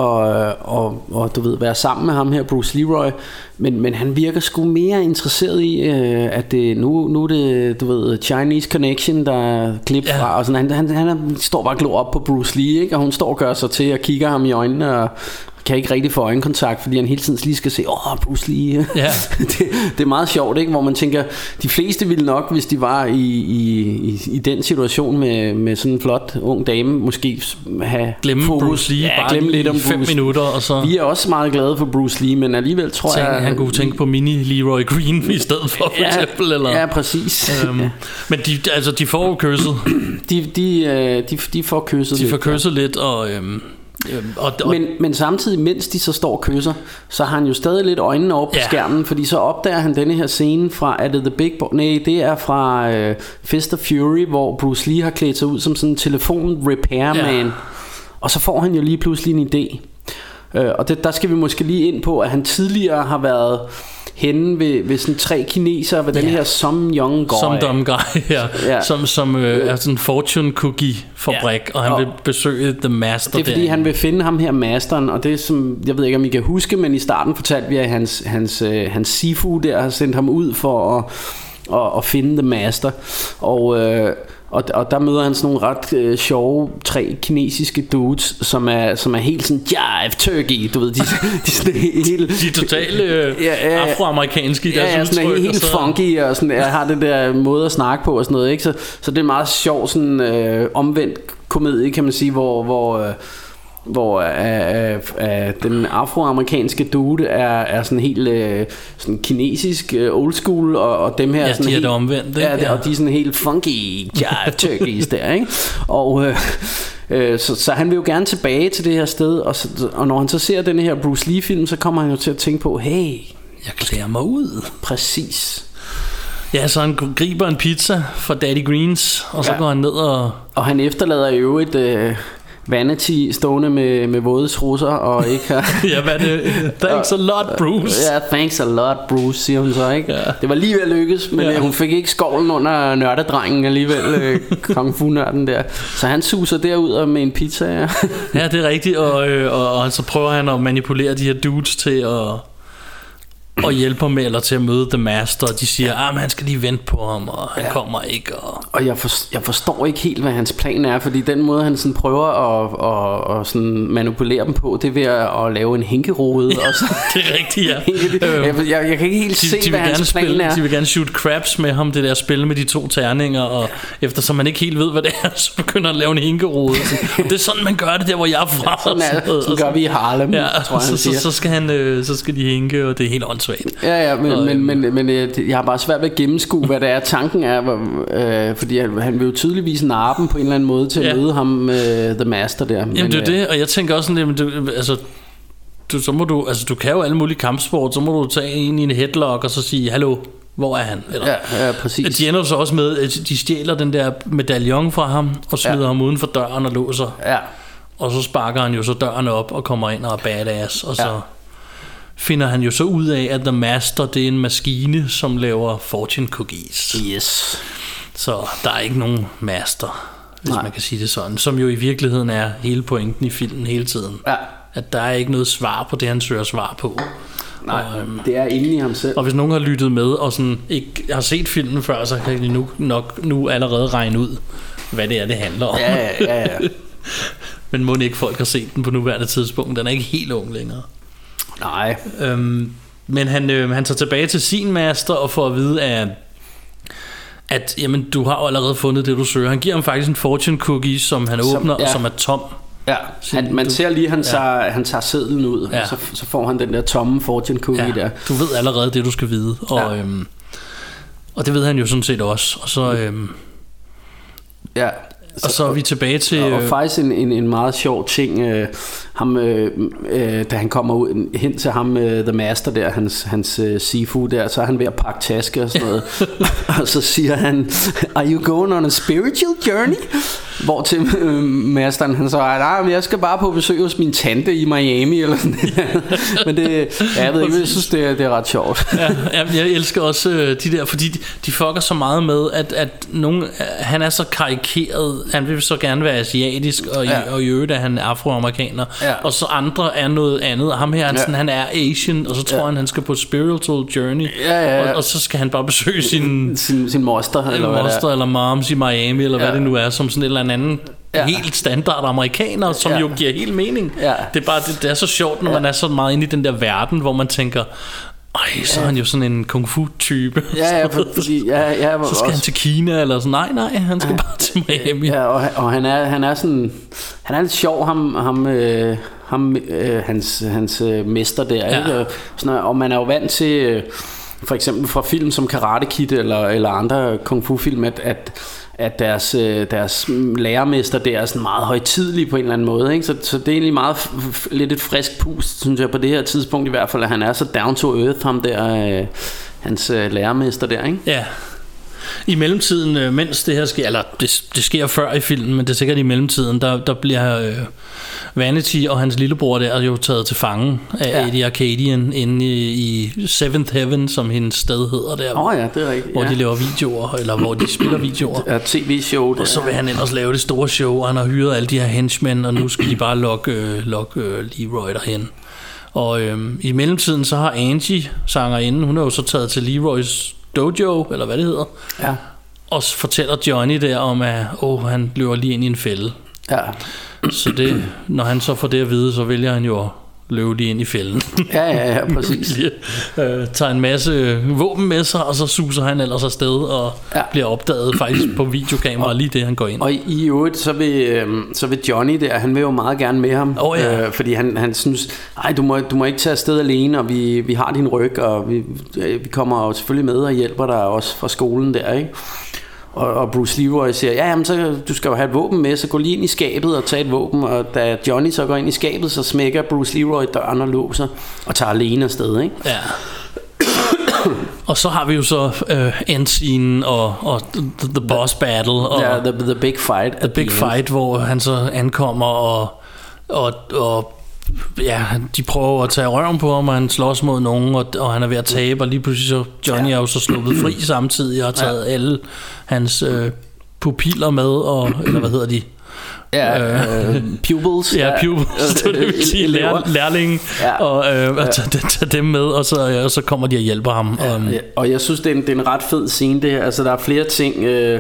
og, og, du ved, være sammen med ham her, Bruce Leroy, men, men han virker sgu mere interesseret i, øh, at det, nu, nu er det, du ved, Chinese Connection, der er klip Ja. fra, og sådan, han, han, han står bare og glor op på Bruce Lee, ikke? og hun står og gør sig til og kigger ham i øjnene, og kan ikke rigtig få øjenkontakt, fordi han hele tiden lige skal se, åh, oh, Bruce Lee. Ja. *laughs* det, det er meget sjovt, ikke? hvor man tænker, de fleste ville nok, hvis de var i, i, i, den situation med, med sådan en flot ung dame, måske have Glemme fokus. Bruce Lee ja, bare glemme lidt om fem Bruce. minutter, og så- Vi er også meget glade for Bruce Lee, men alligevel tror Tænk, jeg... han kunne tænke på mini Leroy Green *laughs* i stedet for, for ja, eksempel. Eller, ja, præcis. Øhm, Ja. Men de, altså, de får jo kysset. *clears throat* De, de, øh, de, de får kysset De lidt, får kysset lidt, og, øhm, øhm, og, og Men, men samtidig, mens de så står og kysser, så har han jo stadig lidt øjnene op på Ja. skærmen, fordi så opdager han denne her scene fra, er det The Big Bo- Nej, det er fra øh, Fist of Fury, hvor Bruce Lee har klædt sig ud som sådan en telefon repairman. Ja. Og så får han jo lige pludselig en idé. Øh, og det, der skal vi måske lige ind på, at han tidligere har været henne ved, ved sådan tre kinesere ved den Ja. her Some Young Guy. som dumb guy *laughs* her, Ja. som, som øh, er sådan en fortune cookie fabrik, Ja. og han Og- vil besøge The Master Det er fordi derinde. han vil finde ham her masteren Og det som Jeg ved ikke om I kan huske Men i starten fortalte vi at hans, hans, øh, hans Sifu der Har sendt ham ud for at, at, at finde The Master Og øh, og, og der møder han sådan nogle ret øh, sjove tre kinesiske dudes som er som er helt sådan jive turkey du ved de, de sådan helt De er totalt øh, *laughs* Ja, ja, afroamerikanske i deres ja, ja, sådan er udtryk. helt, helt funky og sådan, jeg har det der måde at snakke på og sådan noget, ikke? Så, så det er meget sjov sådan øh, omvendt komedie, kan man sige, hvor, hvor, øh, hvor øh, øh, den afroamerikanske dude er, er sådan helt øh, sådan kinesisk øh, old school, og, og dem her Ja, sådan de er helt, det omvendt, ikke? Ja, Ja. og de er sådan helt funky jive turkeys der, ikke? Og øh, øh, så, så han vil jo gerne tilbage til det her sted, og, så, og når han så ser den her Bruce Lee film, så kommer han jo til at tænke på, hey, Jeg klæder mig ud. præcis, Ja, så han griber en pizza fra Daddy Greens, og så Ja. går han ned og... Og han efterlader i øvrigt øh, Vanity stående med, med våde trusser og ikke har... *laughs* Ja, hvad det? Thanks a lot, Bruce. Ja, thanks a lot, Bruce, siger hun så, ikke? Ja. Det var lige ved at lykkes, men Ja. ja. hun fik ikke skovlen under nørdedrengen alligevel, øh, *laughs* kung fu-nørden der. Så han suser derud og med en pizza, ja. Ja, det er rigtigt, og, øh, og, og så prøver han at manipulere de her dudes til at, at hjælpe ham med, eller til at møde The Master, og de siger, at ah, han skal lige vente på ham, og han Ja. kommer ikke, og... Og jeg, for, jeg forstår ikke helt, hvad hans plan er, fordi den måde, han sådan prøver at, at, at sådan manipulere dem på, det er ved at, at lave en hænkerode. og så, *laughs* Det er rigtigt, ja. *laughs* jeg, jeg, jeg kan ikke helt de, se, de, hvad hans plan spille, er. de vil gerne shoot crabs med ham, det der spil med de to terninger, og eftersom man ikke helt ved, hvad det er, *laughs* så begynder han at lave en hænkerode. Og det er sådan, man gør det der, hvor jeg er fra. Sådan, og er, sådan og gør vi i Harlem, Ja, tror jeg, så, så, så, skal han, øh, så skal de hænke, og det er helt åndssvagt. Åndssvagt. Ja, ja, men, Og, men, øhm, men, men øh, jeg har bare svært ved at gennemskue, hvad det er, tanken er. Øh, fordi han, vil jo tydeligvis narpe på en eller anden måde til at Ja. møde ham med The Master der. Jamen det er øh, det, og jeg tænker også sådan lidt, men du, altså, du, så må du, altså du kan jo alle mulige kampsport, så må du tage en i en headlock og så sige, hallo, hvor er han? Eller, Ja, ja, præcis. De ender så også med, at de stjæler den der medaljon fra ham, og smider Ja. ham uden for døren og låser. Ja, Og så sparker han jo så døren op og kommer ind og er badass. Og så Ja. Finder han jo så ud af, at The Master, det er en maskine, som laver fortune cookies. yes. Så der er ikke nogen master, hvis Nej. man kan sige det sådan. Som jo i virkeligheden er hele pointen i filmen hele tiden. Ja, At der er ikke noget svar på det, han søger svar på. nej, Og, øhm, det er inde i ham selv. Og hvis nogen har lyttet med og sådan ikke har set filmen før, så kan de nu, nok nu allerede regne ud, hvad det er, det handler om. Ja, ja, ja, ja. *laughs* Men må ikke folk har set den på nuværende tidspunkt. Den er ikke helt ung længere. Nej, Øhm, men han, øh, han tager tilbage til sin master og får at vide, at, at jamen, du har allerede fundet det, du søger. Han giver ham faktisk en fortune cookie, som han Som- åbner, ja. og som er tom. ja. Han, man du- ser lige, at han, Ja. tager, han tager sedlen ud, Ja. og så, så får han den der tomme fortune cookie Ja, der. du ved allerede det, du skal vide. Og, Ja. øhm, og det ved han jo sådan set også. Og så, øhm, Ja. og så er vi tilbage til... Og, og øh, faktisk en, en, en meget sjov ting, øh, ham, øh, øh, da han kommer ud hen til ham, øh, The Master der, hans, hans øh, Sifu der, så er han ved at pakke taske og sådan noget. *laughs* *laughs* og så siger han, are you going on a spiritual journey? Hvor til øh, masteren han så er, nej, men jeg skal bare på besøg hos min tante i Miami, eller sådan Men det, ja, jeg ved ikke, jeg synes, det er, det er ret sjovt. ja, jeg elsker også øh, de der, fordi de, de fucker så meget med, at, at nogen, han er så karikeret, han vil så gerne være asiatisk, og, ja. Ja. og i øvrigt er han afroamerikaner, Ja. Og så andre er noget andet, og ham her, han, Ja. sådan, han er Asian, og så tror Ja. han, han skal på spiritual journey, Ja, ja, ja. Og, og så skal han bare besøge sin Sin, sin moster, eller eller moster er. eller moms i Miami, eller ja. Ja. hvad det nu er, som sådan en eller anden ja. Ja. helt standard amerikaner, som ja. Ja. jo giver helt mening. Ja. Det er bare det, det er så sjovt, når ja. man er så meget inde i den der verden, hvor man tænker, ej, så er han jo sådan en kung fu type. Ja, ja, for, fordi, ja, ja, så skal han til Kina, eller sådan, nej, nej, han skal bare til Miami. Ja, og, han- og han er han er sådan han er lidt sjov ham ham øh, ham øh, hans hans øh, mester der, Ja. ja. ikke? Og, sådan, og man er jo vant til øh, for eksempel fra film som Karate Kid eller eller andre kung fu film at, at at deres, øh, deres lærermester der er sådan meget højtidlig på en eller anden måde. Ikke? Så, så det er egentlig meget lidt et frisk pust, synes jeg, på det her tidspunkt i hvert fald, at han er så down to earth, ham der, øh, hans øh, lærermester der. Ikke? Ja. I mellemtiden, øh, mens det her sker, eller det, det sker før i filmen, men det er sikkert i mellemtiden, der, der bliver øh, Vanity og hans lillebror der jo taget til fange af Ja. Eddie Arcadian inde i, i Seventh Heaven, som hendes sted hedder der. Oh, ja, det er rigtigt. hvor ja. de laver videoer, eller hvor de spiller videoer. Ja, tv-show. Og så vil han ellers lave det store show, og han har hyret alle de her henchmen, og nu skal de bare lokke, øh, lokke øh, Leroy derhen. Og øh, i mellemtiden så har Angie, sangerinden, hun er jo så taget til Leroys dojo, eller hvad det hedder, Ja. og så fortæller Johnny der om, at åh, han løber lige ind i en fælde. Ja. Så det, når han så får det at vide, så vælger han jo løbe lige ind i fælden. *laughs* Ja, ja, ja, præcis. øh, tager en masse våben med sig, og så suser han ellers afsted og Ja. bliver opdaget faktisk på videokamera lige det, han går ind. Og i, i øvrigt, så vil, øhm, så vil Johnny der, han vil jo meget gerne med ham. Åh, ja. øh, fordi han, han synes, nej, du må, du må ikke tage afsted alene, og vi, vi har din ryg, og vi, øh, vi kommer jo selvfølgelig med og hjælper dig også fra skolen der, ikke? Og, og Bruce Leroy siger, ja, jamen, så, du skal jo have et våben med, så gå lige ind i skabet og tag et våben. Og da Johnny så går ind i skabet, så smækker Bruce Leroy døren og låser, og tager alene afsted, ikke? Ja. og så har vi jo så øh, endscenen og, og the, the boss battle og Ja, the, the big fight. the big fight, hvor han så ankommer og, og, og ja, de prøver at tage røven på ham, og han slås mod nogen, og, og han er ved at tabe, og lige pludselig så Johnny er jo så sluppet fri *clears throat* samtidig, og har taget alle hans øh, pupiller med, og, eller hvad hedder de? Ja, øh, pupils. *laughs* Ja, pupils, *laughs* det vil sige lær, lærling, Ja. og øh, at tage, tage dem med, og så, øh, og så kommer de og hjælper ham. Um, Ja, og jeg synes, det er, en, det er en ret fed scene det her. Altså, der er flere ting, øh,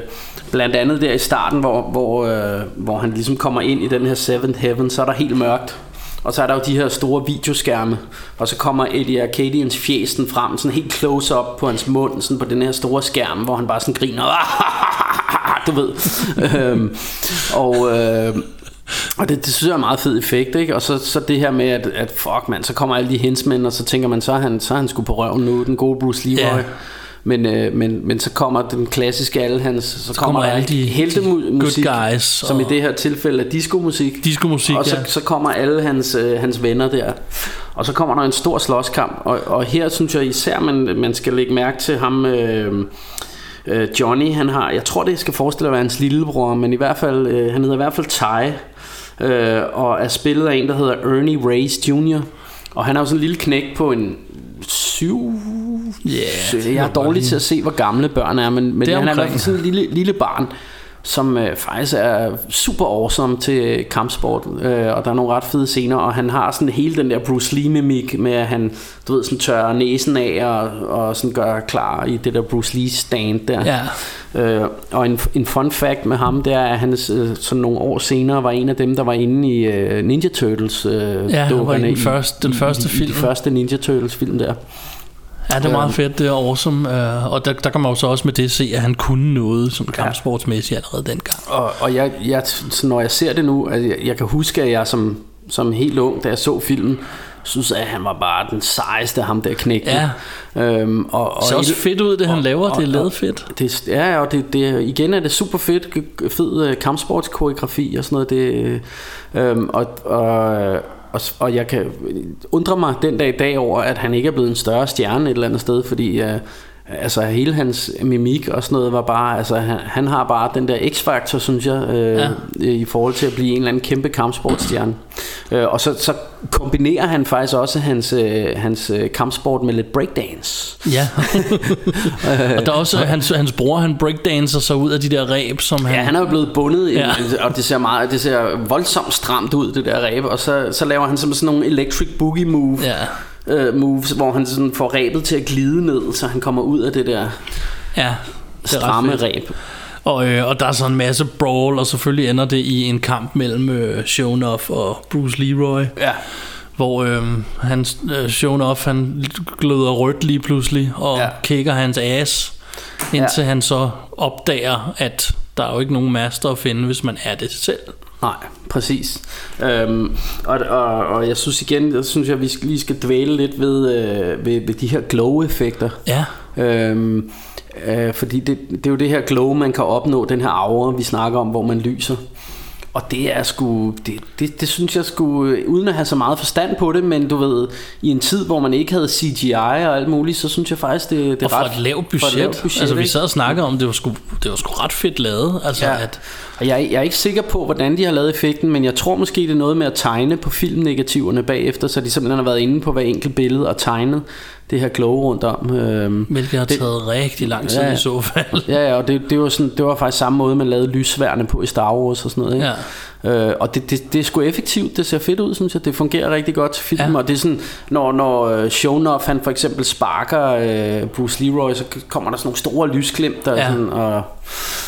blandt andet der i starten, hvor, hvor, øh, hvor han ligesom kommer ind i den her Seventh Heaven, så er der helt mørkt. Og så er der jo de her store videoskærme, og så kommer Eddie Arcadians fjesten frem, sådan helt close up på hans mund, sådan på den her store skærm, hvor han bare sådan griner, *laughs* du ved. øhm, og, øh, Og det, det synes jeg er en meget fed effekt, ikke? Og så, så det her med, at, at fuck mand, så kommer alle de hensmænd, og så tænker man, så er han, så er han sgu på røven nu, den gode Bruce Leroy. Yeah. Men, øh, men, men så kommer den klassiske alle hans, så, så kommer, kommer alle de- heltemusik, good guys som og- i det her tilfælde er diskomusik. Diskomusik, Og så, ja. så kommer alle hans, øh, hans venner der. Og så kommer der en stor slåskamp. Og, og her synes jeg især, man, man skal lægge mærke til ham... Øh, øh, Johnny, han har, jeg tror det skal forestille at være hans lillebror, men i hvert fald, øh, han hedder i hvert fald Ty, øh, og er spillet af en, der hedder Ernie Reyes Jr., og han er jo sådan en lille knæk på en syv... Yeah, jeg er dårlig til at se, hvor gamle børn er, men, men Det er han er i hvert omkring. fald sådan en lille, lille barn, som øh, faktisk er super awesome til kampsport, øh, og der er nogle ret fede scener, og han har sådan hele den der Bruce Lee-mimik med, at han, du ved, sådan tørrer næsen af, og, og sådan gør klar i det der Bruce Lee-stand der. Ja. Øh, og en, en fun fact med ham, det er, at han øh, sådan nogle år senere var en af dem, der var inde i øh, Ninja Turtles øh, Ja, han var i den første- den første i, i, film. I de første Ninja Turtles film der. Ja, det er meget fedt, det er awesome. Uh, og der, der kan man jo så også med det se, at han kunne noget som kampsportsmæssigt allerede dengang. Og, og jeg, jeg, så når jeg ser det nu, altså jeg, jeg kan huske, at jeg som, som helt ung, da jeg så filmen, synes, at han var bare den sejeste, ham der knægte. Ja. Øhm, og, og Det ser også fedt ud, det han laver. Det er lavet fedt. Det, ja, og det, det, igen er det super fedt, fed øh, kampsportskoreografi og sådan noget. Det, øhm, og, og, og, og jeg kan øh, undre mig den dag i dag over, at han ikke er blevet en større stjerne et eller andet sted, fordi øh, altså hele hans mimik og sådan noget var bare, altså han, han har bare den der x-faktor, synes jeg, øh, Ja. i forhold til at blive en eller anden kæmpe kampsportstjerne. Øh, og så, så kombinerer han faktisk også hans, øh, hans øh, kampsport med lidt breakdance. Ja. *laughs* og der er også hans, hans bror, han breakdancer sig ud af de der ræb, som han... Ja, han er jo blevet bundet, Ja. ja. og det ser, meget, det ser voldsomt stramt ud, det der ræb, og så, så laver han sådan nogle electric boogie move, Ja. Uh, moves, hvor han sådan får ræbet til at glide ned, så han kommer ud af det der Ja, det stramme ræb. Og, øh, og der er så en masse brawl, og selvfølgelig ender det i en kamp mellem øh, Shonuff og Bruce Leroy. Ja. Hvor øh, han, øh, Shonuff, han gløder rødt lige pludselig, og. Ja. kigger hans ass, indtil ja. han så opdager, at der er jo ikke nogen master at finde, hvis man er det selv. Nej, præcis. Øhm, og, og, og jeg synes igen, jeg synes jeg, vi skal, lige skal dvæle lidt ved, øh, ved, ved de her glow-effekter. Ja. Øhm, øh, fordi det, det er jo det her glow, man kan opnå, den her aura, vi snakker om, hvor man lyser. Og det er sgu, det, det, det synes jeg sgu, uden at have så meget forstand på det, men du ved, i en tid, hvor man ikke havde CGI og alt muligt, så synes jeg faktisk, det, det er Og ret... et lavt budget. For et lavt budget altså, vi sad og snakkede om, det var sgu, det var sgu ret fedt lavet. Altså, Ja. at, Og jeg, jeg er ikke sikker på, hvordan de har lavet effekten, men jeg tror måske, det er noget med at tegne på filmnegativerne bagefter, så de simpelthen har været inde på hver enkelt billede og tegnet det her glow rundt om. Øhm, hvilket har det- taget rigtig lang tid Ja. i så fald. Ja, ja, og det, det, var sådan, det var faktisk samme måde, man lavede lysværne på i Star Wars og sådan noget. Ikke? Ja. Øh, og det, det, det er sgu effektivt, det ser fedt ud, synes jeg. Det fungerer rigtig godt til film, ja. og det er sådan, når, når øh, Shonuff, han for eksempel sparker øh, Bruce Leroy, så kommer der sådan nogle store lysglimt, der Ja. sådan, og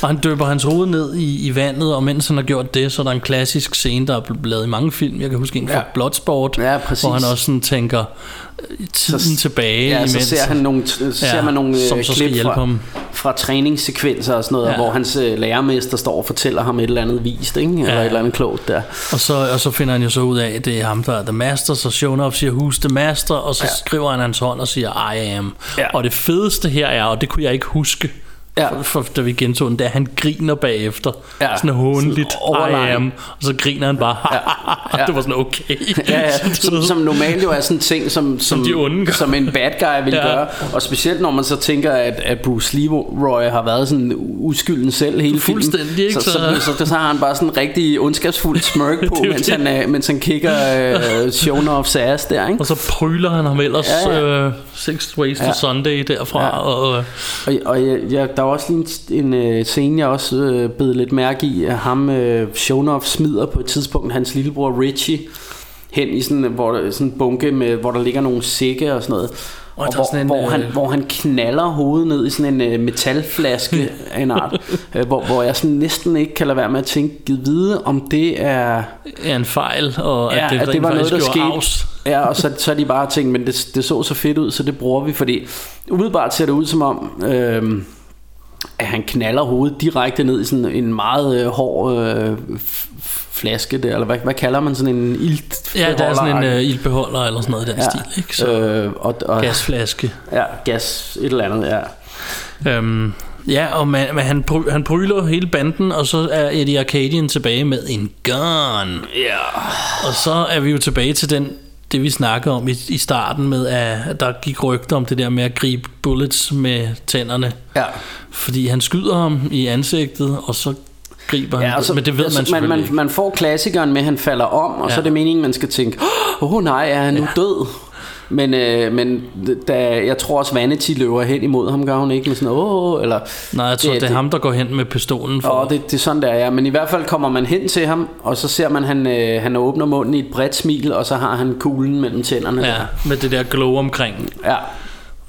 Og han døber hans hoved ned i, i vandet, og mens han har gjort det, så er der en klassisk scene, der er blevet lavet i mange film. Jeg kan huske en fra Ja. Bloodsport, Ja, præcis. hvor han også sådan tænker øh, tiden Så- tilbage. Ja, imens, så ser, han nogle, så Ja, ser man nogle som øh, klip fra, ham. fra træningssekvenser og sådan noget, ja. hvor hans øh, lærermester står og fortæller ham et eller andet vist, ikke? eller Ja. et eller andet klogt der. Og så, og så finder han jo så ud af, at det er ham, der er The Master, så Shonuff siger, who's the Master, og så. Ja. skriver han hans hånd og siger, I am. Ja. Og det fedeste her er, og det kunne jeg ikke huske, Ja. for, for, da vi gentog den, er, at han griner bagefter. Ja. Sådan hånligt, Sådan I am. Og så griner han bare, Ja. *laughs* det var sådan okay. Ja, ja, *laughs* som, som normalt jo er sådan en ting, som, som, gør. som en bad guy vil Ja. ja. gøre. Og specielt når man så tænker, at, at Bruce Leroy har været sådan uskylden selv hele filmen. Fuldstændig, ikke? Så, så, Så- så, så, har han bare sådan en rigtig ondskabsfuld smirk *laughs* på, mens, det. han, øh, mens han kigger øh, Shonuffs ass der, ikke? Og så pryler han ham ellers Ja, ja, ja. ja. Uh, Six Ways to Ja. Sunday derfra. Ja. Og, uh, Og, og jeg, jeg, der er også lige en, en øh, scene, jeg også øh, bed lidt mærke i, at ham, øh, Shonoff, smider på et tidspunkt hans lillebror Richie hen i sådan, hvor sådan en bunke, med, hvor der ligger nogle sække og sådan noget. Og Og, hvor, sådan en, hvor, han, øh, hvor han knaller hovedet ned i sådan en øh, metalflaske af en art, *laughs* øh, hvor, hvor jeg sådan næsten ikke kan lade være med at tænke, giv vide, om det er... er en fejl, og Ja, at det, at det var noget, der skete. Afs. Ja, og så, så er de bare tænkt, men det, det så så fedt ud, så det bruger vi, fordi umiddelbart ser det ud som om, øh, at han knaller hovedet direkte ned i sådan en meget øh, hård øh, flaske der, eller hvad, hvad kalder man sådan en ilt Ja, der er sådan en øh, ildbeholder eller sådan noget i den Ja. stil, ikke? Så øh, og, og, gasflaske. Ja, gas, et eller andet, ja. Øhm, ja, og man, man, han, bry, han bryler hele banden, og så er Eddie Arcadian tilbage med en gun. Ja. Og så er vi jo tilbage til den det vi snakkede om i, i starten med, at der gik rygter om det der med at gribe bullets med tænderne. Ja. Fordi han skyder ham i ansigtet, og så griber han, Ja, altså, men det ved man altså, selvfølgelig man, ikke. man, man får klassikeren med, at han falder om, og ja. så Ja. er det meningen, man skal tænke, åh oh, nej, er han nu død? Men, øh, men da, jeg tror også, Vanity løber hen imod ham, gør hun ikke med sådan, åh, oh, eller... Nej, jeg tror, det, det er ham, der går hen med pistolen for... Og det, det er sådan, der er, ja. Men i hvert fald kommer man hen til ham, og så ser man, han, øh, han åbner munden i et bredt smil, og så har han kuglen mellem tænderne. Ja, der. med det der glow omkring. Ja.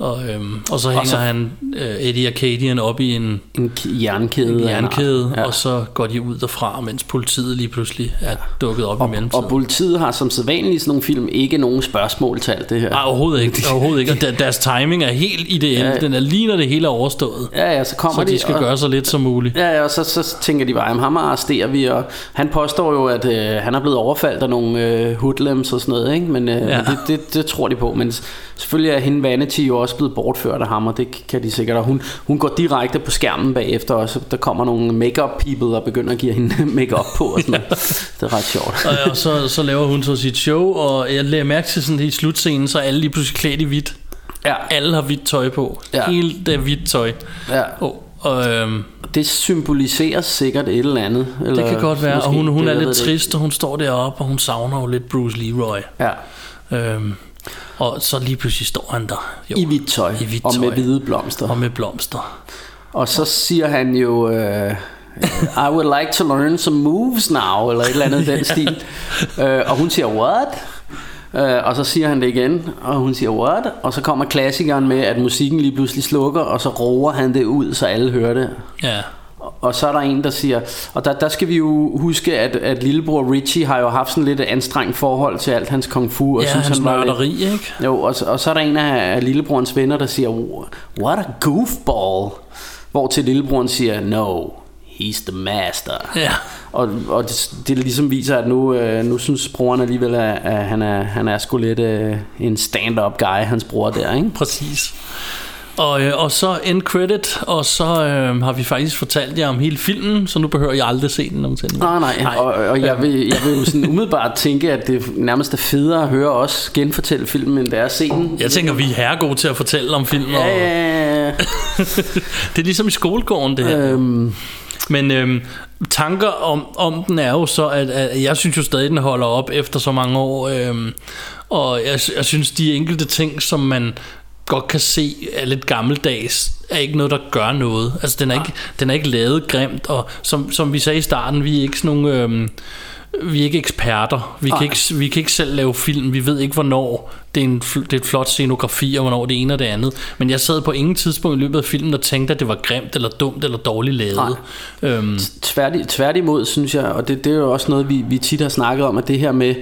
Og, øhm, og så hænger så- han øh, Eddie Arcadian op i en, en jernkæde. en jernkæde. Ja. og så går de ud derfra, mens politiet lige pludselig er dukket op i mellemtiden. Og politiet har som sædvanligt i sådan nogle film ikke nogen spørgsmål til alt det her. Nej, overhovedet ikke. *laughs* Overhovedet ikke. Og der- deres timing er helt ideel. Ja. Ja. Den er lige når det hele er overstået. Ja, ja, så kommer så de de, skal og- gøre så lidt som muligt. Ja, ja, og så, så tænker de bare, at ham arresterer vi, og han påstår jo, at øh, han er blevet overfaldt af nogle øh, hoodlums og sådan noget, ikke? men, øh, ja. Det, det, det tror de på. Men s- selvfølgelig er hende Vanity jo også blevet bortført af ham, og det kan de sikkert. Og hun, hun går direkte på skærmen bagefter, og så der kommer nogle makeup people og begynder at give hende *laughs* makeup på og sådan noget. Det er ret sjovt. Og, og så, så laver hun så sit show, og jeg lægger mærke til sådan i slutscenen, så er alle lige pludselig klædt i hvidt. Ja. Alle har hvidt tøj på. Ja. Hele det hvidt tøj. Ja. Og, og øhm, Det symboliserer sikkert et eller andet. Eller det kan godt være, og hun, hun det, er lidt trist, og hun står deroppe, og hun savner jo lidt Bruce Leroy. Ja. Øhm, og så lige pludselig står han der. Jo, I hvidt tøj, I hvidt og med tøj. hvide blomster. Og med blomster. Og så siger han jo, øh, I would like to learn some moves now, eller et eller andet den *laughs* stil. Øh, og hun siger, what? Øh, og så siger han det igen, og hun siger, what? Og så kommer klassikeren med, at musikken lige pludselig slukker, og så roer han det ud, så alle hører det. Ja. Og så er der en, der siger, og der, der skal vi jo huske, at, at lillebror Richie har jo haft sådan lidt anstrengt forhold til alt hans kung fu. Og Ja, synes, hans han nørderi, lidt, ikke? Jo, og, så- og så er der en af, af lillebrorens venner, der siger, what a goofball. Hvor til lillebroren siger, no, he's the master. Ja. Og, og det, det ligesom viser, at nu, øh, nu synes broren alligevel, at, at han, er, han er sgu lidt øh, en stand-up guy, hans bror der, ikke? Præcis. Og, øh, og så end credit, og så øh, har vi faktisk fortalt jer om hele filmen, så nu behøver jeg aldrig se den nogensinde. Nej, nej, nej. Og, og jeg, vil, jeg vil jo sådan umiddelbart tænke, at det nærmest er federe at høre os genfortælle filmen, end det er at se den. Jeg tænker, vi er herregode til at fortælle om filmen. Ja, ja, ja. *laughs* det er ligesom i skolegården, det her. Øhm, Men øhm, tanker om, om den er jo så, at, at jeg synes jo stadig, den holder op efter så mange år. Øhm, og jeg, jeg synes, de enkelte ting, som man godt kan se er lidt gammeldags, er ikke noget, der gør noget. Altså, den er, ikke, den er ikke lavet grimt, og som, som vi sagde i starten, vi er ikke sådan nogle... Øhm, vi er ikke eksperter. Vi kan Nej. ikke, vi kan ikke selv lave film. Vi ved ikke, hvornår det er, en, det er et flot scenografi, og hvornår det ene og det andet. Men jeg sad på ingen tidspunkt i løbet af filmen og tænkte, at det var grimt, eller dumt, eller dårligt lavet. Øhm, Tværti, tværtimod, synes jeg, og det, det er jo også noget, vi, vi tit har snakket om, at det her med,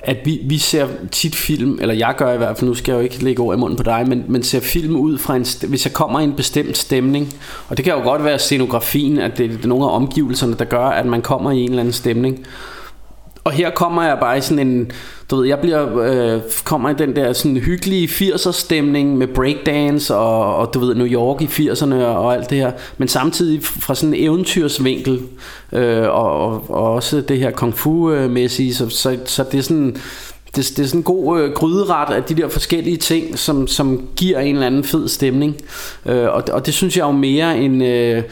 at vi, vi ser tit film, eller jeg gør i hvert fald, nu skal jeg jo ikke lægge ord i munden på dig, men, men ser film ud fra en, hvis jeg kommer i en bestemt stemning, og det kan jo godt være scenografien, at det er nogle af omgivelserne, der gør, at man kommer i en eller anden stemning. Og her kommer jeg bare i sådan en, du ved, jeg bliver, øh, kommer i den der sådan hyggelige 80'er stemning med breakdance og, og du ved, New York i 80'erne og, og alt det her. Men samtidig fra sådan en eventyrsvinkel øh, og, og, og også det her kung fu-mæssige. Øh, så, så, så det er sådan... Det, det er sådan en god øh, gryderet af de der forskellige ting, som, som giver en eller anden fed stemning. Øh, og, og det synes jeg jo mere end... Øh,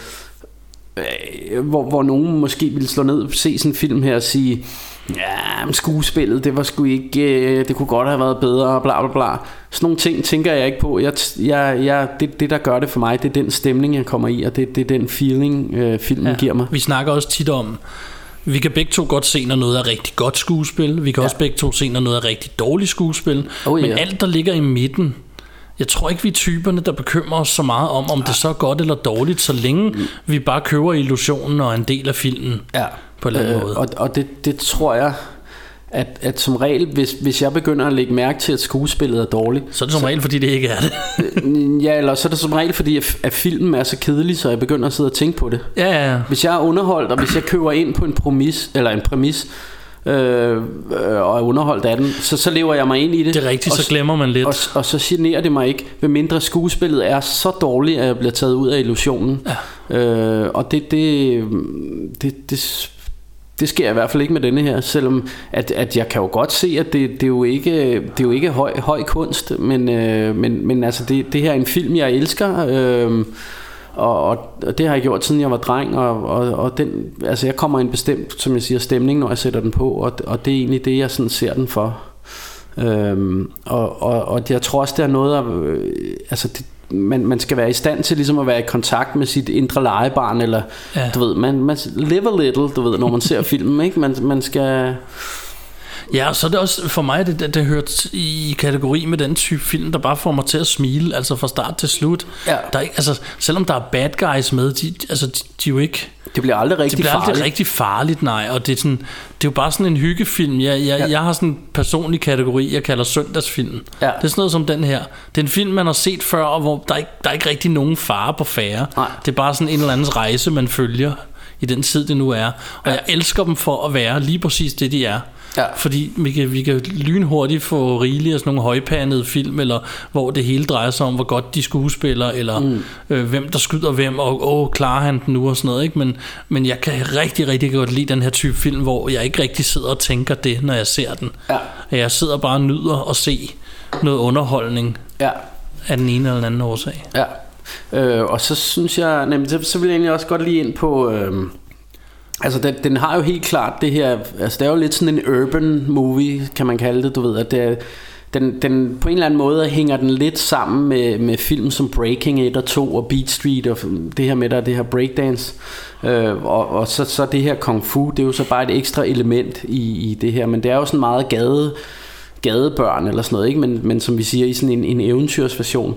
hvor, hvor nogen måske ville slå ned og se sådan en film her og sige, ja, men skuespillet, det var sgu ikke, øh, det kunne godt have været bedre, bla bla bla. Sådan nogle ting tænker jeg ikke på. Jeg, jeg, jeg, det, det, der gør det for mig, det er den stemning, jeg kommer i, og det, det er den feeling, øh, filmen ja. giver mig. Vi snakker også tit om, vi kan begge to godt se, når noget er rigtig godt skuespil. Vi kan ja. også begge to se, når noget er rigtig dårligt skuespil. Oh, Men ja. alt, der ligger i midten, jeg tror ikke, vi er typerne, der bekymrer os så meget om, om det så er godt eller dårligt, så længe vi bare køber illusionen og er en del af filmen ja. på en anden måde. Og, og det, det tror jeg, at, at som regel, hvis, hvis jeg begynder at lægge mærke til, at skuespillet er dårligt, Så er det som regel, fordi det ikke er det. ja, eller så er det som regel, fordi at, at filmen er så kedelig, så jeg begynder at sidde og tænke på det. Ja, ja, ja. Hvis jeg er underholdt, og hvis jeg køber ind på en præmis, eller en præmis, øh, øh, og er underholdt af den, så, så lever jeg mig ind i det. Det er rigtigt, og, så glemmer man lidt. Og, og så generer det mig ikke, ved mindre skuespillet er så dårligt, at jeg bliver taget ud af illusionen. Ja. Øh, og det, det, det, det, det sker i hvert fald ikke med denne her, selvom at, at jeg kan jo godt se, at det, det er jo ikke, det er jo ikke høj, høj kunst, men, øh, men, men altså det, det her er en film, jeg elsker, øh, og, og, det har jeg gjort siden jeg var dreng, og, og, og den, altså jeg kommer i en bestemt, som jeg siger, stemning, når jeg sætter den på, og, og det er egentlig det, jeg sådan ser den for. Øhm, og, og, og jeg tror også, det er noget, af, øh, altså det, man, man skal være i stand til ligesom at være i kontakt med sit indre legebarn, eller ja. du ved, man, man live a little, du ved, når man ser *laughs* filmen, ikke? Man, man skal... Ja, så er det også for mig, det, det, det hørt i kategori med den type film, der bare får mig til at smile, altså fra start til slut. Ja. Der er ikke, altså, selvom der er bad guys med, de, altså, de, de er jo ikke... Det bliver aldrig rigtig det bliver aldrig farligt. rigtig farligt, nej. Og det er, sådan, det er jo bare sådan en hyggefilm. Jeg, jeg, ja. jeg har sådan en personlig kategori, jeg kalder søndagsfilm. Ja. Det er sådan noget som den her. Det er en film, man har set før, og hvor der er ikke, der er ikke rigtig nogen fare på færre. Nej. Det er bare sådan en eller anden rejse, man følger i den tid, det nu er. Og jeg elsker dem for at være lige præcis det, de er. Ja. Fordi vi kan, vi kan lynhurtigt få rigeligt af sådan nogle højpandede film, eller hvor det hele drejer sig om, hvor godt de skuespiller, eller mm. øh, hvem der skyder hvem, og åh, klarer han den nu og sådan noget. Ikke? Men, men jeg kan rigtig, rigtig godt lide den her type film, hvor jeg ikke rigtig sidder og tænker det, når jeg ser den. Ja. Jeg sidder bare og nyder at se noget underholdning Ja, af den ene eller den anden årsag. ja. Øh, og så synes jeg, nemlig, så, så vil jeg egentlig også godt lige ind på... Øh, altså, den, den har jo helt klart det her... Altså, det er jo lidt sådan en urban movie, kan man kalde det, du ved, at det er, den, den, på en eller anden måde hænger den lidt sammen med, med film som Breaking 1 og 2 og Beat Street og det her med der, det her breakdance øh, og, og så, så det her kung fu det er jo så bare et ekstra element i, i det her men det er jo sådan meget gade gadebørn eller sådan noget, ikke? Men, men som vi siger i sådan en, en eventyrsversion.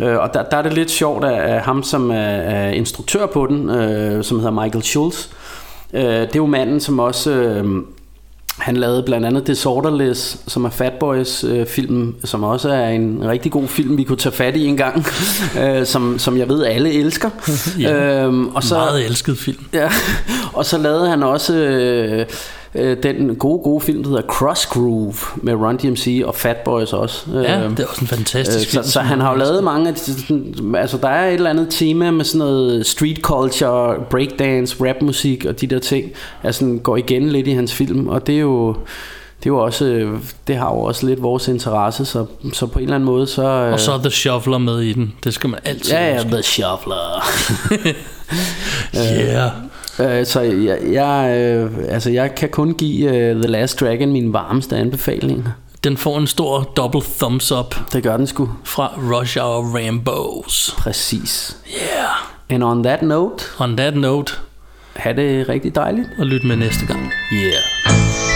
Øh, og der, der er det lidt sjovt, at, at ham som er, er instruktør på den, øh, som hedder Michael Schultz, øh, det er jo manden, som også... Øh, han lavede blandt andet Disorderless, som er Fatboys øh, film, som også er en rigtig god film, vi kunne tage fat i en gang, *laughs* øh, som, som jeg ved alle elsker. *laughs* Ja, øhm, og så, Meget elsket film. Ja, *laughs* og så lavede han også øh, øh, den gode, gode film, der hedder Cross Groove med Run DMC og Fat Boys også. Ja, Øhm, det er også en fantastisk øh, film. Så, så han har jo lavet mange af de, sådan- altså der er et eller andet tema med sådan noget street culture, breakdance, rapmusik og de der ting, altså går igen lidt i hans film, og det er jo det er jo også øh, det har jo også lidt vores interesse, så, så på en eller anden måde så øh, Og så er The Shuffler med i den. Det skal man altid ja, ja, huske. The Shuffler. *laughs* *laughs* Yeah. Øh, så jeg, jeg, øh, altså jeg kan kun give uh, The Last Dragon min varmeste anbefaling. Den får en stor double thumbs up Det gør den sgu. fra Rush Hour Rambos. Præcis. Yeah. And on that note, On that note, ha' det rigtig dejligt. og lyt med næste gang. Yeah.